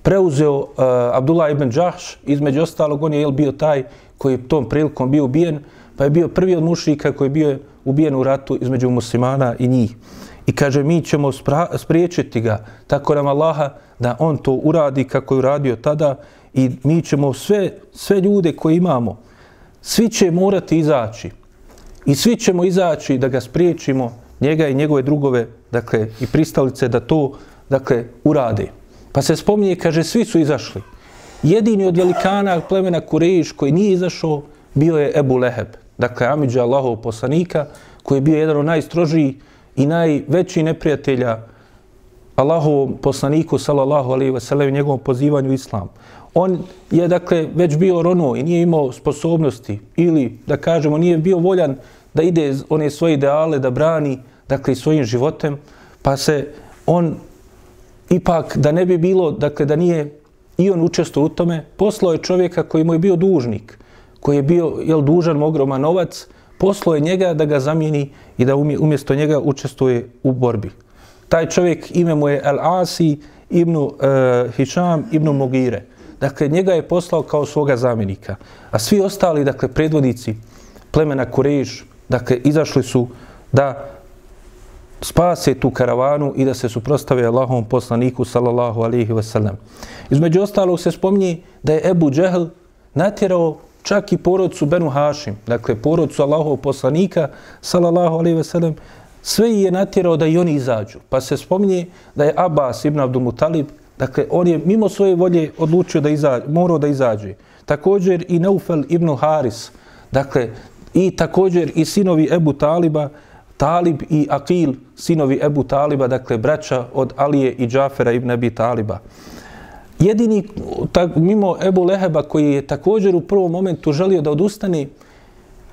preuzeo e, Abdullah ibn Đahš, između ostalog, on je jel, bio taj koji je tom prilikom bio ubijen, pa je bio prvi od mušika koji je bio ubijen u ratu između muslimana i njih. I kaže, mi ćemo spriječiti ga, tako nam Allaha, da on to uradi kako je uradio tada i mi ćemo sve, sve ljude koje imamo, svi će morati izaći i svi ćemo izaći da ga spriječimo njega i njegove drugove, dakle, i pristalice da to, dakle, urade. Pa se spominje, kaže, svi su izašli. Jedini od velikana plemena Kurejiš koji nije izašao, bio je Ebu Leheb, dakle, Amidža Allahov poslanika, koji je bio jedan od najstrožijih i najvećih neprijatelja Allahovom poslaniku, sallallahu alaihi wasallam, i njegovom pozivanju islam. On je, dakle, već bio rono i nije imao sposobnosti ili, da kažemo, nije bio voljan da ide one svoje ideale, da brani, dakle, svojim životem, pa se on ipak, da ne bi bilo, dakle, da nije i on učestvo u tome, poslao je čovjeka koji mu je bio dužnik, koji je bio, jel, dužan ogroman novac, poslao je njega da ga zamijeni i da umjesto njega učestvuje u borbi. Taj čovjek ime mu je El Asi ibn uh, Hišam ibn Mogire. Dakle, njega je poslao kao svoga zamjenika. A svi ostali, dakle, predvodnici plemena Kurejiš, dakle, izašli su da spase tu karavanu i da se suprostave Allahovom poslaniku sallallahu alihi wasallam. Između ostalog se spominje da je Ebu Džehl natjerao čak i porodcu Benu Hašim, dakle porodcu Allahov poslanika sallallahu ve sellem, sve je natjerao da i oni izađu. Pa se spominje da je Abbas ibn Abdul Mutalib, dakle on je mimo svoje volje odlučio da izađe, morao da izađe. Također i Neufel ibn Haris, dakle i također i sinovi Ebu Taliba, Talib i Akil, sinovi Ebu Taliba, dakle braća od Alije i Džafera ibn Ebi Taliba. Jedini, tak, mimo Ebu Leheba, koji je također u prvom momentu želio da odustane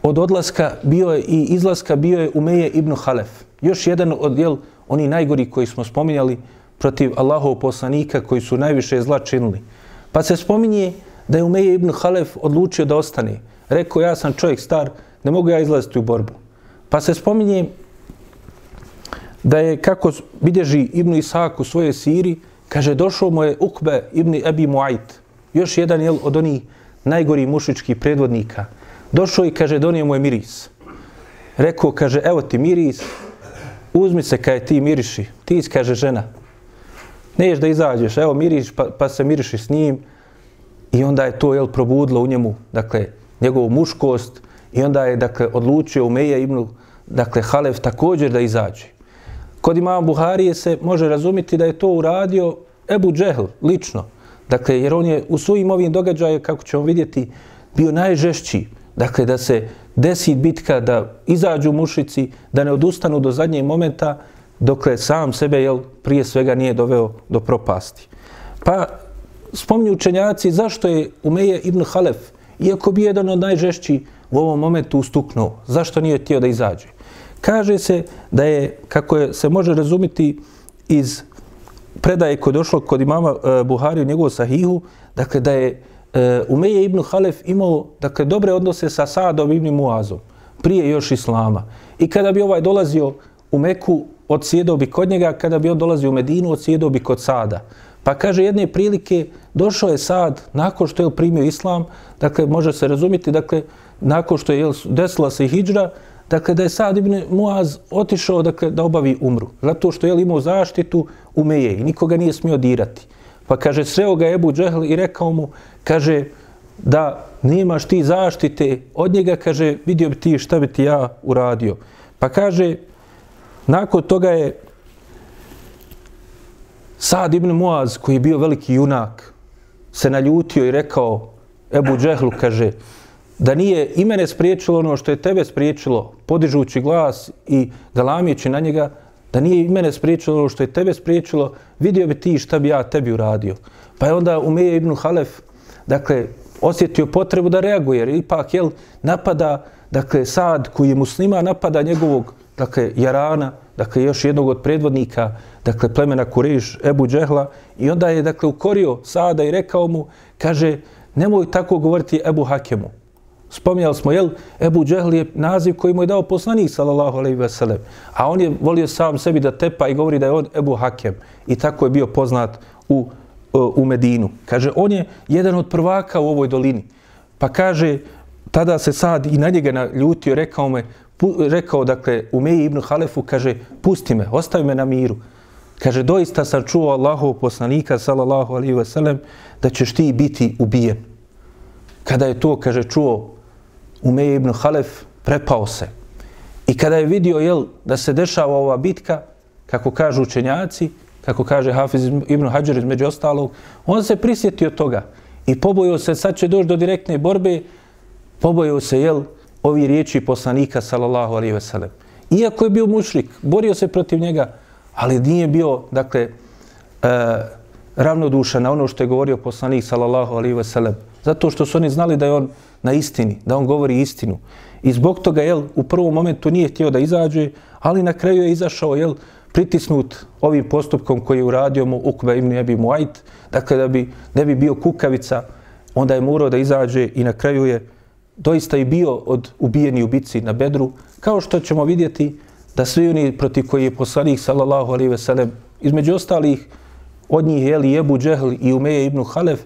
od odlaska bio je i izlaska bio je Umeje ibn Halef. još jedan od jel, oni najgori koji smo spominjali protiv Allahov poslanika koji su najviše zla činili. Pa se spominje da je Umeje ibn Halef odlučio da ostane. Rekao, ja sam čovjek star, ne mogu ja izlaziti u borbu. Pa se spominje da je, kako bilježi Ibn Isak u svojoj siri, kaže, došao mu je Ukbe ibn Ebi Muajt, još jedan jel, od onih najgori mušičkih predvodnika. Došao i kaže, donio mu je miris. Rekao, kaže, evo ti miris, uzmi se kaj ti miriši. Ti kaže žena. Neš da izađeš, evo miriš, pa, pa se miriši s njim. I onda je to jel, probudilo u njemu, dakle, njegovu muškost. I onda je, dakle, odlučio u Meja ibn, dakle, Halef također da izađe. Kod imama Buharije se može razumjeti da je to uradio Ebu Džehl, lično. Dakle, jer on je u svojim ovim događajima, kako ćemo vidjeti, bio najžešći. Dakle, da se desi bitka, da izađu mušici, da ne odustanu do zadnjeg momenta, dokle sam sebe, jel, prije svega nije doveo do propasti. Pa, spomnju učenjaci zašto je Umeje ibn Halef, iako bi jedan od najžešći u ovom momentu ustuknuo, zašto nije htio da izađe? Kaže se da je, kako je, se može razumiti iz predaje koje došlo kod imama e, Buhari u njegovu sahihu, dakle da je e, Umeje ibn Halef imao dakle, dobre odnose sa Saadom ibn Muazom, prije još Islama. I kada bi ovaj dolazio u Meku, odsjedao bi kod njega, kada bi on dolazio u Medinu, odsjedao bi kod Sada. Pa kaže, jedne prilike, došao je Sad, nakon što je primio Islam, dakle, može se razumjeti, dakle, nakon što je desila se hijđra, dakle, da je Sad ibn Muaz otišao dakle, da obavi umru. Zato što je imao zaštitu u Meje i nikoga nije smio dirati. Pa kaže, sreo ga Ebu Džehl i rekao mu, kaže, da nemaš ti zaštite od njega, kaže, vidio bi ti šta bi ti ja uradio. Pa kaže, nakon toga je Sad ibn Muaz, koji je bio veliki junak, se naljutio i rekao Ebu Džehlu, kaže, da nije i mene spriječilo ono što je tebe spriječilo, podižući glas i galamijeći na njega, da nije i mene spriječilo ono što je tebe spriječilo, vidio bi ti šta bi ja tebi uradio. Pa je onda Umeje ibn Halef, dakle, osjetio potrebu da reaguje, jer ipak, jel, napada, dakle, Sad koji je muslima, napada njegovog, dakle, Jarana, dakle, još jednog od predvodnika, dakle, plemena Kuriš, Ebu Džehla, i onda je, dakle, ukorio Sada i rekao mu, kaže, nemoj tako govoriti Ebu Hakemu. Spominjali smo, jel, Ebu Džehl je naziv koji mu je dao poslanik, sallallahu alaihi ve sellem. A on je volio sam sebi da tepa i govori da je on Ebu Hakem. I tako je bio poznat u, u Medinu. Kaže, on je jedan od prvaka u ovoj dolini. Pa kaže, tada se sad i na njega naljutio, rekao me, pu, rekao, dakle, Umeji ibn Halefu, kaže, pusti me, ostavi me na miru. Kaže, doista sam čuo Allahov poslanika, sallallahu alaihi ve sellem, da ćeš ti biti ubijen. Kada je to, kaže, čuo Umeje ibn Halef prepao se. I kada je vidio jel, da se dešava ova bitka, kako kažu učenjaci, kako kaže Hafiz ibn Hajar između ostalog, on se prisjetio toga i pobojio se, sad će doći do direktne borbe, pobojio se, jel, ovi riječi poslanika, sallallahu alaihi ve sellem. Iako je bio mušrik, borio se protiv njega, ali nije bio, dakle, e, ravnodušan na ono što je govorio poslanik, sallallahu alaihi ve sellem. Zato što su oni znali da je on na istini, da on govori istinu. I zbog toga, jel, u prvom momentu nije htio da izađe, ali na kraju je izašao, jel, pritisnut ovim postupkom koji je uradio mu Ukve ibn Ebi Muajt, dakle da bi ne bi bio kukavica, onda je morao da izađe i na kraju je doista i bio od ubijeni ubici na bedru, kao što ćemo vidjeti da svi oni proti koji je poslanik sallallahu alaihi ve sellem, između ostalih od njih je li Ebu Džehl i Umeje ibn Halef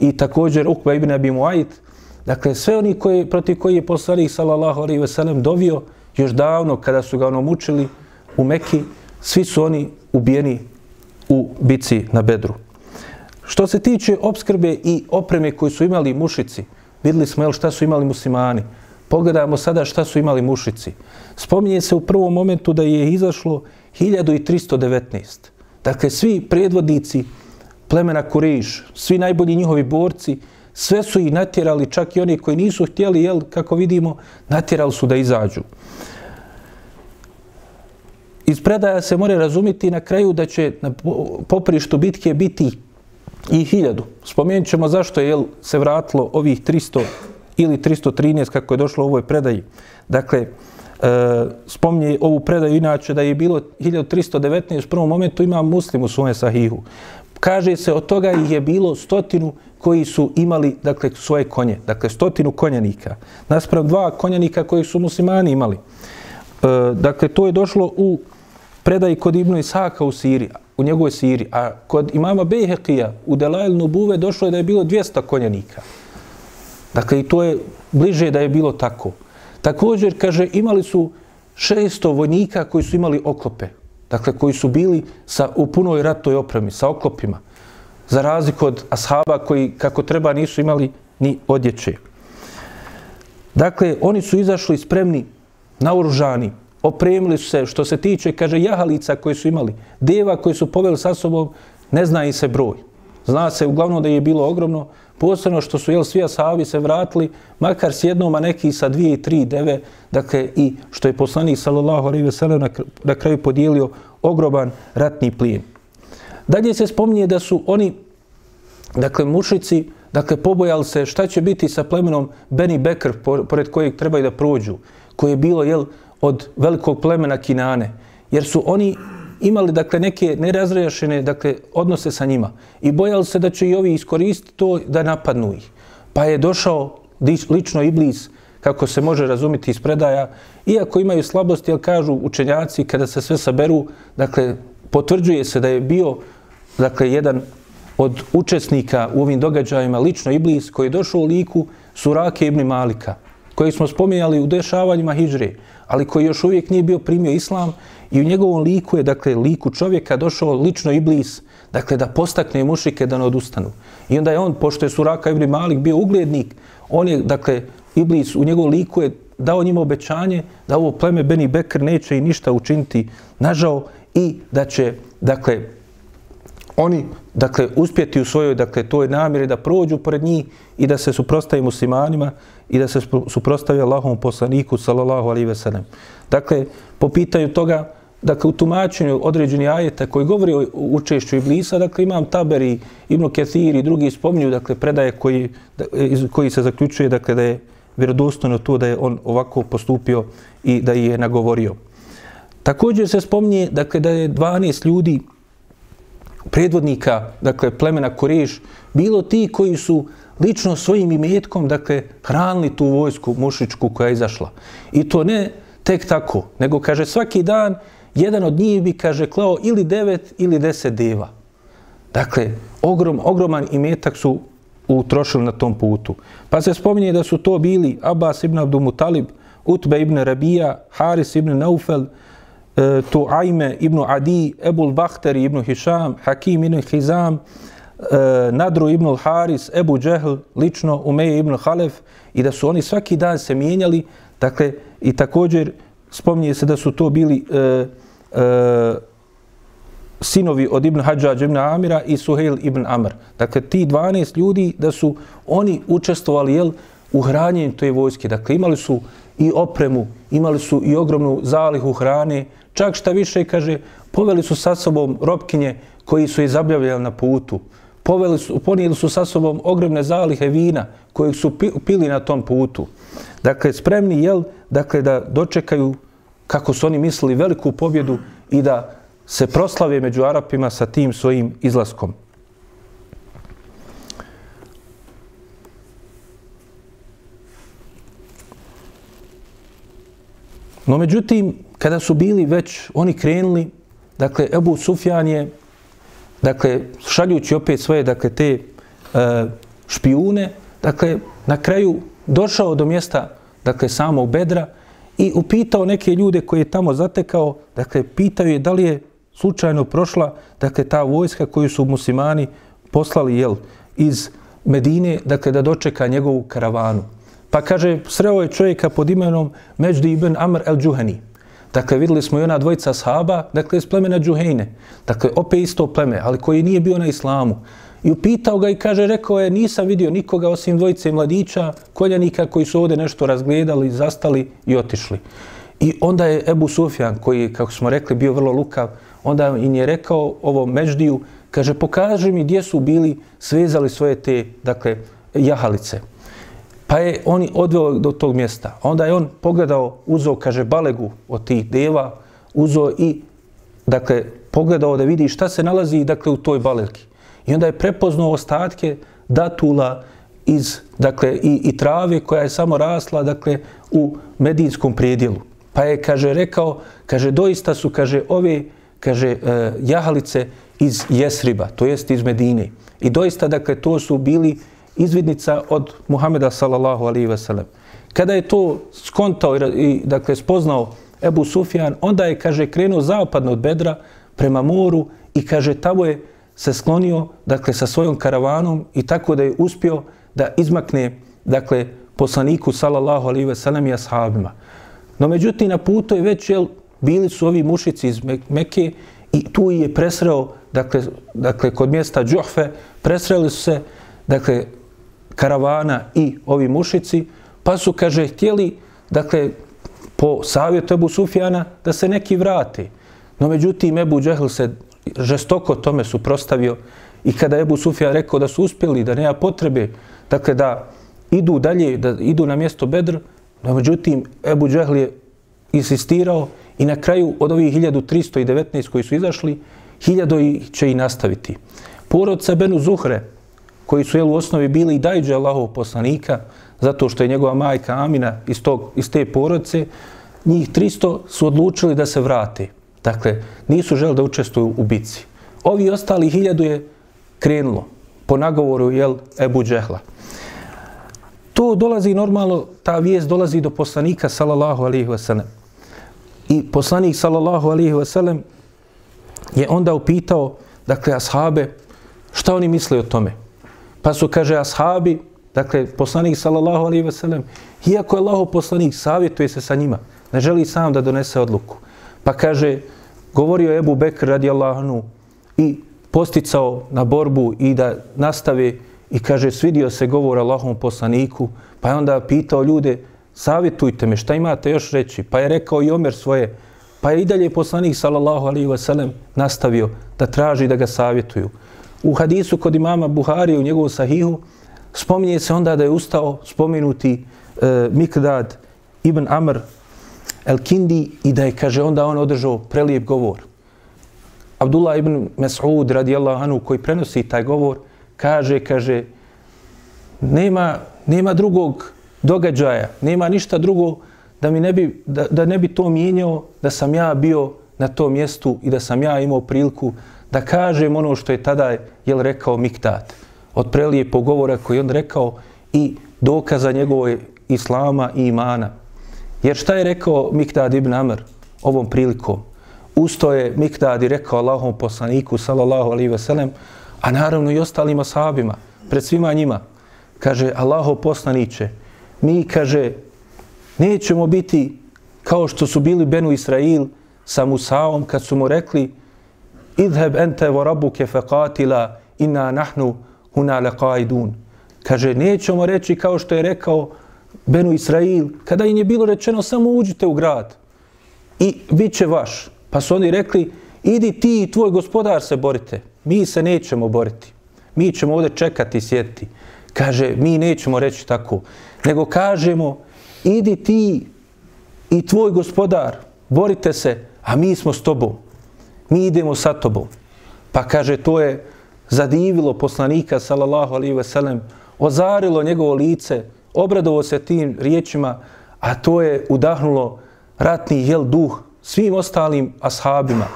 i također Ukba ibn Abi Muajt, Dakle, sve oni koji, protiv koji je poslanik sallallahu alaihi ve sellem dovio još davno kada su ga ono mučili u Meki, svi su oni ubijeni u bici na Bedru. Što se tiče obskrbe i opreme koji su imali mušici, videli smo jel, šta su imali muslimani. Pogledajmo sada šta su imali mušici. Spominje se u prvom momentu da je izašlo 1319. Dakle, svi predvodnici plemena Kuriš, svi najbolji njihovi borci, sve su ih natjerali, čak i oni koji nisu htjeli, jel, kako vidimo, natjerali su da izađu. Iz predaja se mora razumiti na kraju da će na poprištu bitke biti i hiljadu. Spomenut ćemo zašto je jel, se vratilo ovih 300 ili 313 kako je došlo u ovoj predaji. Dakle, e, spominje ovu predaju inače da je bilo 1319 u prvom momentu ima muslim u svome sahihu. Kaže se od toga ih je bilo stotinu koji su imali dakle svoje konje, dakle stotinu konjanika. naspram dva konjanika koji su muslimani imali. E, dakle, to je došlo u predaji kod Ibnu Isaka u Siriji, u njegovoj Siriji, a kod imama Bejhekija u Delajl Nubuve došlo je da je bilo 200 konjanika. Dakle, i to je bliže da je bilo tako. Također, kaže, imali su 600 vojnika koji su imali oklope. Dakle, koji su bili sa, u punoj ratoj opremi, sa oklopima. Za razliku od ashaba koji, kako treba, nisu imali ni odjeće. Dakle, oni su izašli spremni, naoružani, opremili su se, što se tiče, kaže, jahalica koje su imali, deva koje su poveli sa sobom, ne zna i se broj. Zna se uglavnom da je bilo ogromno, posebno što su jel, svi asabi se vratili, makar s jednom, a neki sa dvije i tri deve, dakle i što je poslanik sallallahu alaihi veselem na, na kraju podijelio ogroban ratni plijen. Dalje se spominje da su oni, dakle mušici, dakle pobojali se šta će biti sa plemenom Beni Bekr, pored kojeg trebaju da prođu, koje je bilo jel, od velikog plemena Kinane, jer su oni imali dakle neke nerazrešene dakle odnose sa njima i bojali se da će i ovi iskoristiti to da napadnu ih. Pa je došao lično Iblis, kako se može razumjeti iz predaja, iako imaju slabosti, ali kažu učenjaci kada se sve saberu, dakle potvrđuje se da je bio dakle jedan od učesnika u ovim događajima lično Iblis koji je došao u liku Surake ibn Malika, koji smo spominjali u dešavanjima Hidžre, ali koji još uvijek nije bio primio islam i u njegovom liku je, dakle, liku čovjeka došao lično Iblis, dakle, da postakne mušike da ne odustanu. I onda je on, pošto je Suraka ibn Malik bio uglednik, on je, dakle, Iblis u njegovom liku je dao njima obećanje da ovo pleme Beni Bekr neće i ništa učiniti nažao i da će, dakle, oni dakle uspjeti u svojoj dakle toj namjeri da prođu pored njih i da se suprostave muslimanima i da se suprostavi Allahovom poslaniku sallallahu alejhi ve sellem. Dakle, po pitanju toga dakle u tumačenju određeni ajeta koji govori o učešću Iblisa, dakle imam Taberi, Ibn Kethir i drugi spominju dakle predaje koji, iz koji se zaključuje dakle da je vjerodostojno to da je on ovako postupio i da je nagovorio. Također se spominje dakle da je 12 ljudi predvodnika, dakle, plemena Koreš, bilo ti koji su lično svojim imetkom, dakle, hranili tu vojsku mušičku koja je izašla. I to ne tek tako, nego, kaže, svaki dan jedan od njih bi, kaže, klao ili devet ili deset deva. Dakle, ogrom, ogroman imetak su utrošili na tom putu. Pa se spominje da su to bili Abbas ibn Abdumutalib, Utbe ibn Rabija, Haris ibn Naufel, e, Tuajme ibn Adi, Ebul Bahteri ibn Hišam, Hakim ibn Hizam, e, Nadru ibn Haris, Ebu Džehl, lično Umeje ibn Halef i da su oni svaki dan se mijenjali, dakle, i također spominje se da su to bili e, e, sinovi od Ibn Hadžađa ibn Amira i Suhejl ibn Amr. Dakle, ti 12 ljudi da su oni učestvovali jel, u hranjenju te vojske. Dakle, imali su i opremu, imali su i ogromnu zalihu hrane, Čak šta više, kaže, poveli su sa sobom robkinje koji su izabljavljali na putu. Poveli su, ponijeli su sa sobom ogromne zalihe vina kojeg su pili na tom putu. Dakle, spremni, jel, dakle, da dočekaju, kako su oni mislili, veliku pobjedu i da se proslave među Arapima sa tim svojim izlaskom. No, međutim, kada su bili već oni krenuli, dakle, Ebu Sufjan je, dakle, šaljući opet svoje, dakle, te e, špijune, dakle, na kraju došao do mjesta, dakle, samog Bedra i upitao neke ljude koje je tamo zatekao, dakle, pitao je da li je slučajno prošla, dakle, ta vojska koju su muslimani poslali, jel, iz Medine, dakle, da dočeka njegovu karavanu. Pa kaže, sreo je čovjeka pod imenom Međdi ibn Amr el-đuhani. Dakle, videli smo i ona dvojica sahaba, dakle, iz plemena Džuhejne. Dakle, opet isto pleme, ali koji nije bio na islamu. I upitao ga i kaže, rekao je, nisam vidio nikoga osim dvojice mladića, koljanika koji su ovdje nešto razgledali, zastali i otišli. I onda je Ebu Sufjan, koji je, kako smo rekli, bio vrlo lukav, onda im je rekao ovo Međdiju, kaže, pokaži mi gdje su bili, svezali svoje te, dakle, jahalice. Pa je oni odveo do tog mjesta. Onda je on pogledao, uzo, kaže, balegu od tih deva, uzeo i, dakle, pogledao da vidi šta se nalazi, dakle, u toj balegi. I onda je prepoznao ostatke datula iz, dakle, i, i trave koja je samo rasla, dakle, u medinskom prijedjelu. Pa je, kaže, rekao, kaže, doista su, kaže, ove, kaže, eh, jahalice iz Jesriba, to jest iz Medine. I doista, dakle, to su bili izvidnica od Muhameda sallallahu alaihi ve sellem. Kada je to skontao i, dakle, spoznao Ebu Sufjan, onda je, kaže, krenuo zaopadno od Bedra prema moru i, kaže, tamo je se sklonio, dakle, sa svojom karavanom i tako da je uspio da izmakne, dakle, poslaniku sallallahu alaihi ve sellem i ashabima. No, međutim, na putu je već, jel, bili su ovi mušici iz Mekke i tu je presreo, dakle, dakle kod mjesta Džohfe, presreli su se, dakle, karavana i ovi mušici, pa su, kaže, htjeli, dakle, po savjetu Ebu Sufjana, da se neki vrati. No, međutim, Ebu Džehl se žestoko tome suprostavio i kada Ebu Sufjan rekao da su uspjeli, da nema potrebe, dakle, da idu dalje, da idu na mjesto Bedr, no, međutim, Ebu Džehl je insistirao i na kraju od ovih 1319 koji su izašli, 1000 će i nastaviti. Porodca Benu Zuhre, koji su jel, u osnovi bili i dajđe Allahov poslanika, zato što je njegova majka Amina iz, tog, iz te porodce, njih 300 su odlučili da se vrate. Dakle, nisu želi da učestvuju u bici. Ovi ostali hiljadu je krenulo po nagovoru jel, Ebu Džehla. To dolazi normalno, ta vijest dolazi do poslanika sallallahu alihi wasallam. I poslanik sallallahu alihi wasallam je onda upitao, dakle, ashabe, šta oni misle o tome? Pa su, kaže, ashabi, dakle, poslanik sallallahu alaihi ve sellem, iako je Allah poslanik, savjetuje se sa njima, ne želi sam da donese odluku. Pa kaže, govorio je Ebu Bekr radi Allahanu i posticao na borbu i da nastave i kaže, svidio se govor Allahom poslaniku, pa je onda pitao ljude, savjetujte me, šta imate još reći? Pa je rekao i Omer svoje, pa je i dalje poslanik sallallahu alaihi ve sellem nastavio da traži da ga savjetuju u hadisu kod imama Buhari u njegovom sahihu spominje se onda da je ustao spomenuti e, Mikdad ibn Amr el Kindi i da je, kaže, onda on održao prelijep govor. Abdullah ibn Mas'ud radijallahu anhu koji prenosi taj govor kaže, kaže, nema, nema drugog događaja, nema ništa drugo da mi ne bi, da, da ne bi to mijenjao da sam ja bio na tom mjestu i da sam ja imao priliku da kažem ono što je tada jel rekao Miktat od prelijepog govora koji on rekao i dokaza njegove islama i imana. Jer šta je rekao Miktad ibn Amr ovom prilikom? Usto je Miktad i rekao Allahom poslaniku sallallahu alaihi ve sellem, a naravno i ostalim ashabima, pred svima njima. Kaže, Allaho poslaniće, mi, kaže, nećemo biti kao što su bili Benu Israil sa Musaom kad su mu rekli, idheb ente vo rabuke fekatila inna nahnu huna leqaidun. Kaže, nećemo reći kao što je rekao Benu Israil, kada im je bilo rečeno samo uđite u grad i bit će vaš. Pa su oni rekli, idi ti i tvoj gospodar se borite. Mi se nećemo boriti. Mi ćemo ovdje čekati i sjediti. Kaže, mi nećemo reći tako. Nego kažemo, idi ti i tvoj gospodar, borite se, a mi smo s tobom mi idemo sa tobom. Pa kaže, to je zadivilo poslanika, sallallahu alaihi ve sellem, ozarilo njegovo lice, obradovo se tim riječima, a to je udahnulo ratni jel duh svim ostalim ashabima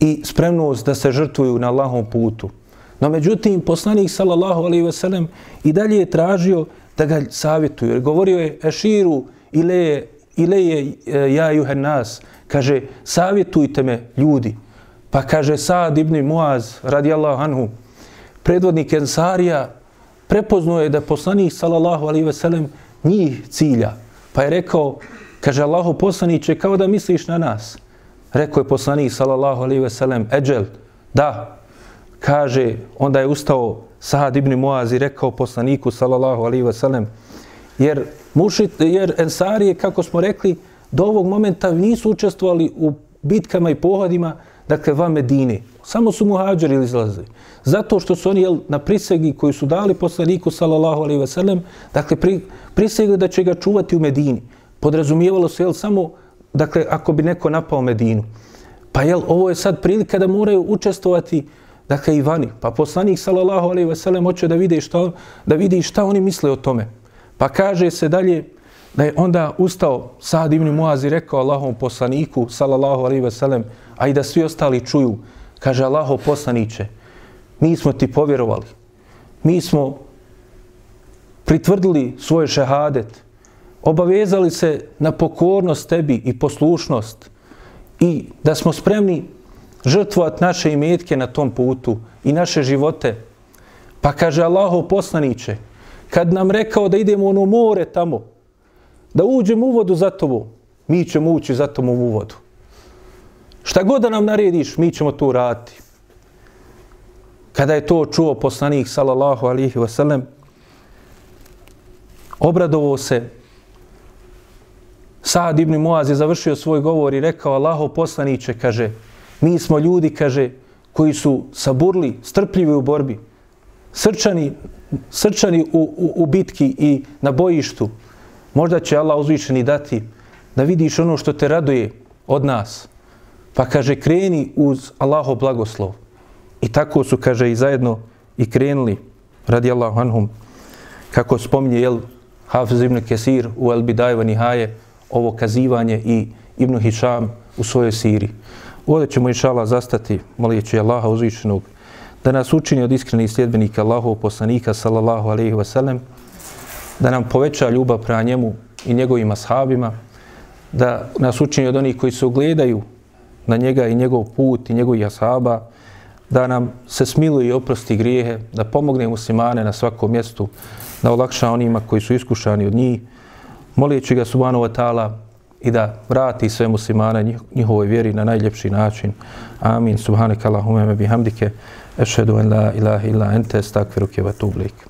i spremnost da se žrtvuju na Allahom putu. No međutim, poslanik, sallallahu alaihi ve sellem, i dalje je tražio da ga savjetuju. Govorio je, eširu ile, ile je e, ja juhen nas, kaže, savjetujte me ljudi. Pa kaže Sad ibn Muaz, radijallahu anhu, predvodnik Ensarija, prepoznao je da poslanik, salallahu alaihi ve sellem, njih cilja. Pa je rekao, kaže Allahu poslaniće, kao da misliš na nas. Rekao je poslanik, salallahu alaihi ve sellem, eđel, da. Kaže, onda je ustao Sad ibn Muaz i rekao poslaniku, salallahu alaihi ve sellem, jer, mušit, jer Ensarije, kako smo rekli, do ovog momenta nisu učestvovali u bitkama i pohodima, dakle, van Medine. Samo su muhađari izlazili. Zato što su oni jel, na prisegi koju su dali poslaniku, sallallahu alaihi sellem, dakle, pri, prisegli da će ga čuvati u Medini. Podrazumijevalo se, jel, samo, dakle, ako bi neko napao Medinu. Pa jel, ovo je sad prilika da moraju učestovati dakle i vani. Pa poslanik sallallahu alejhi ve sellem hoće da vidi šta da vidi šta oni misle o tome. Pa kaže se dalje da je onda ustao Sad ibn Muaz i rekao Allahom poslaniku sallallahu alaihi ve sellem, a i da svi ostali čuju, kaže Allahov poslaniće, mi smo ti povjerovali. Mi smo pritvrdili svoj šehadet, obavezali se na pokornost tebi i poslušnost i da smo spremni žrtvovat naše imetke na tom putu i naše živote. Pa kaže Allaho poslaniće, kad nam rekao da idemo ono more tamo, da uđemo u vodu za tovo, mi ćemo ući za tobom u vodu. Šta god da nam narediš, mi ćemo to raditi. Kada je to čuo poslanik, sallallahu alihi wasallam, obradovo se, Sad ibn Muaz je završio svoj govor i rekao, Allaho poslaniće, kaže, Mi smo ljudi, kaže, koji su saburli, strpljivi u borbi, srčani, srčani u, u, u bitki i na bojištu. Možda će Allah uzvišeni dati da vidiš ono što te raduje od nas. Pa kaže, kreni uz Allaho blagoslov. I tako su, kaže, i zajedno i krenuli, radi Allahu anhum, kako spominje, jel, Hafiz ibn Kesir u El Bidajva Nihaje, ovo kazivanje i Ibn Hišam u svojoj siri. Ovdje ćemo inšala zastati, molijeći Allaha uzvišenog, da nas učini od iskrenih sljedbenika Allahov poslanika, sallallahu alaihi wasallam, da nam poveća ljubav prema njemu i njegovim ashabima, da nas učini od onih koji se ugledaju na njega i njegov put i njegovih ashaba, da nam se smiluje i oprosti grijehe, da pomogne muslimane na svakom mjestu, da olakša onima koji su iskušani od njih, molijeći ga subhanahu wa ta'ala i da vrati sve muslimane njihovoj vjeri na najljepši način. Amin. Subhanak Allahumma me bihamdike. Ešhedu en la ilaha illa ente stakfiruke wa tublik.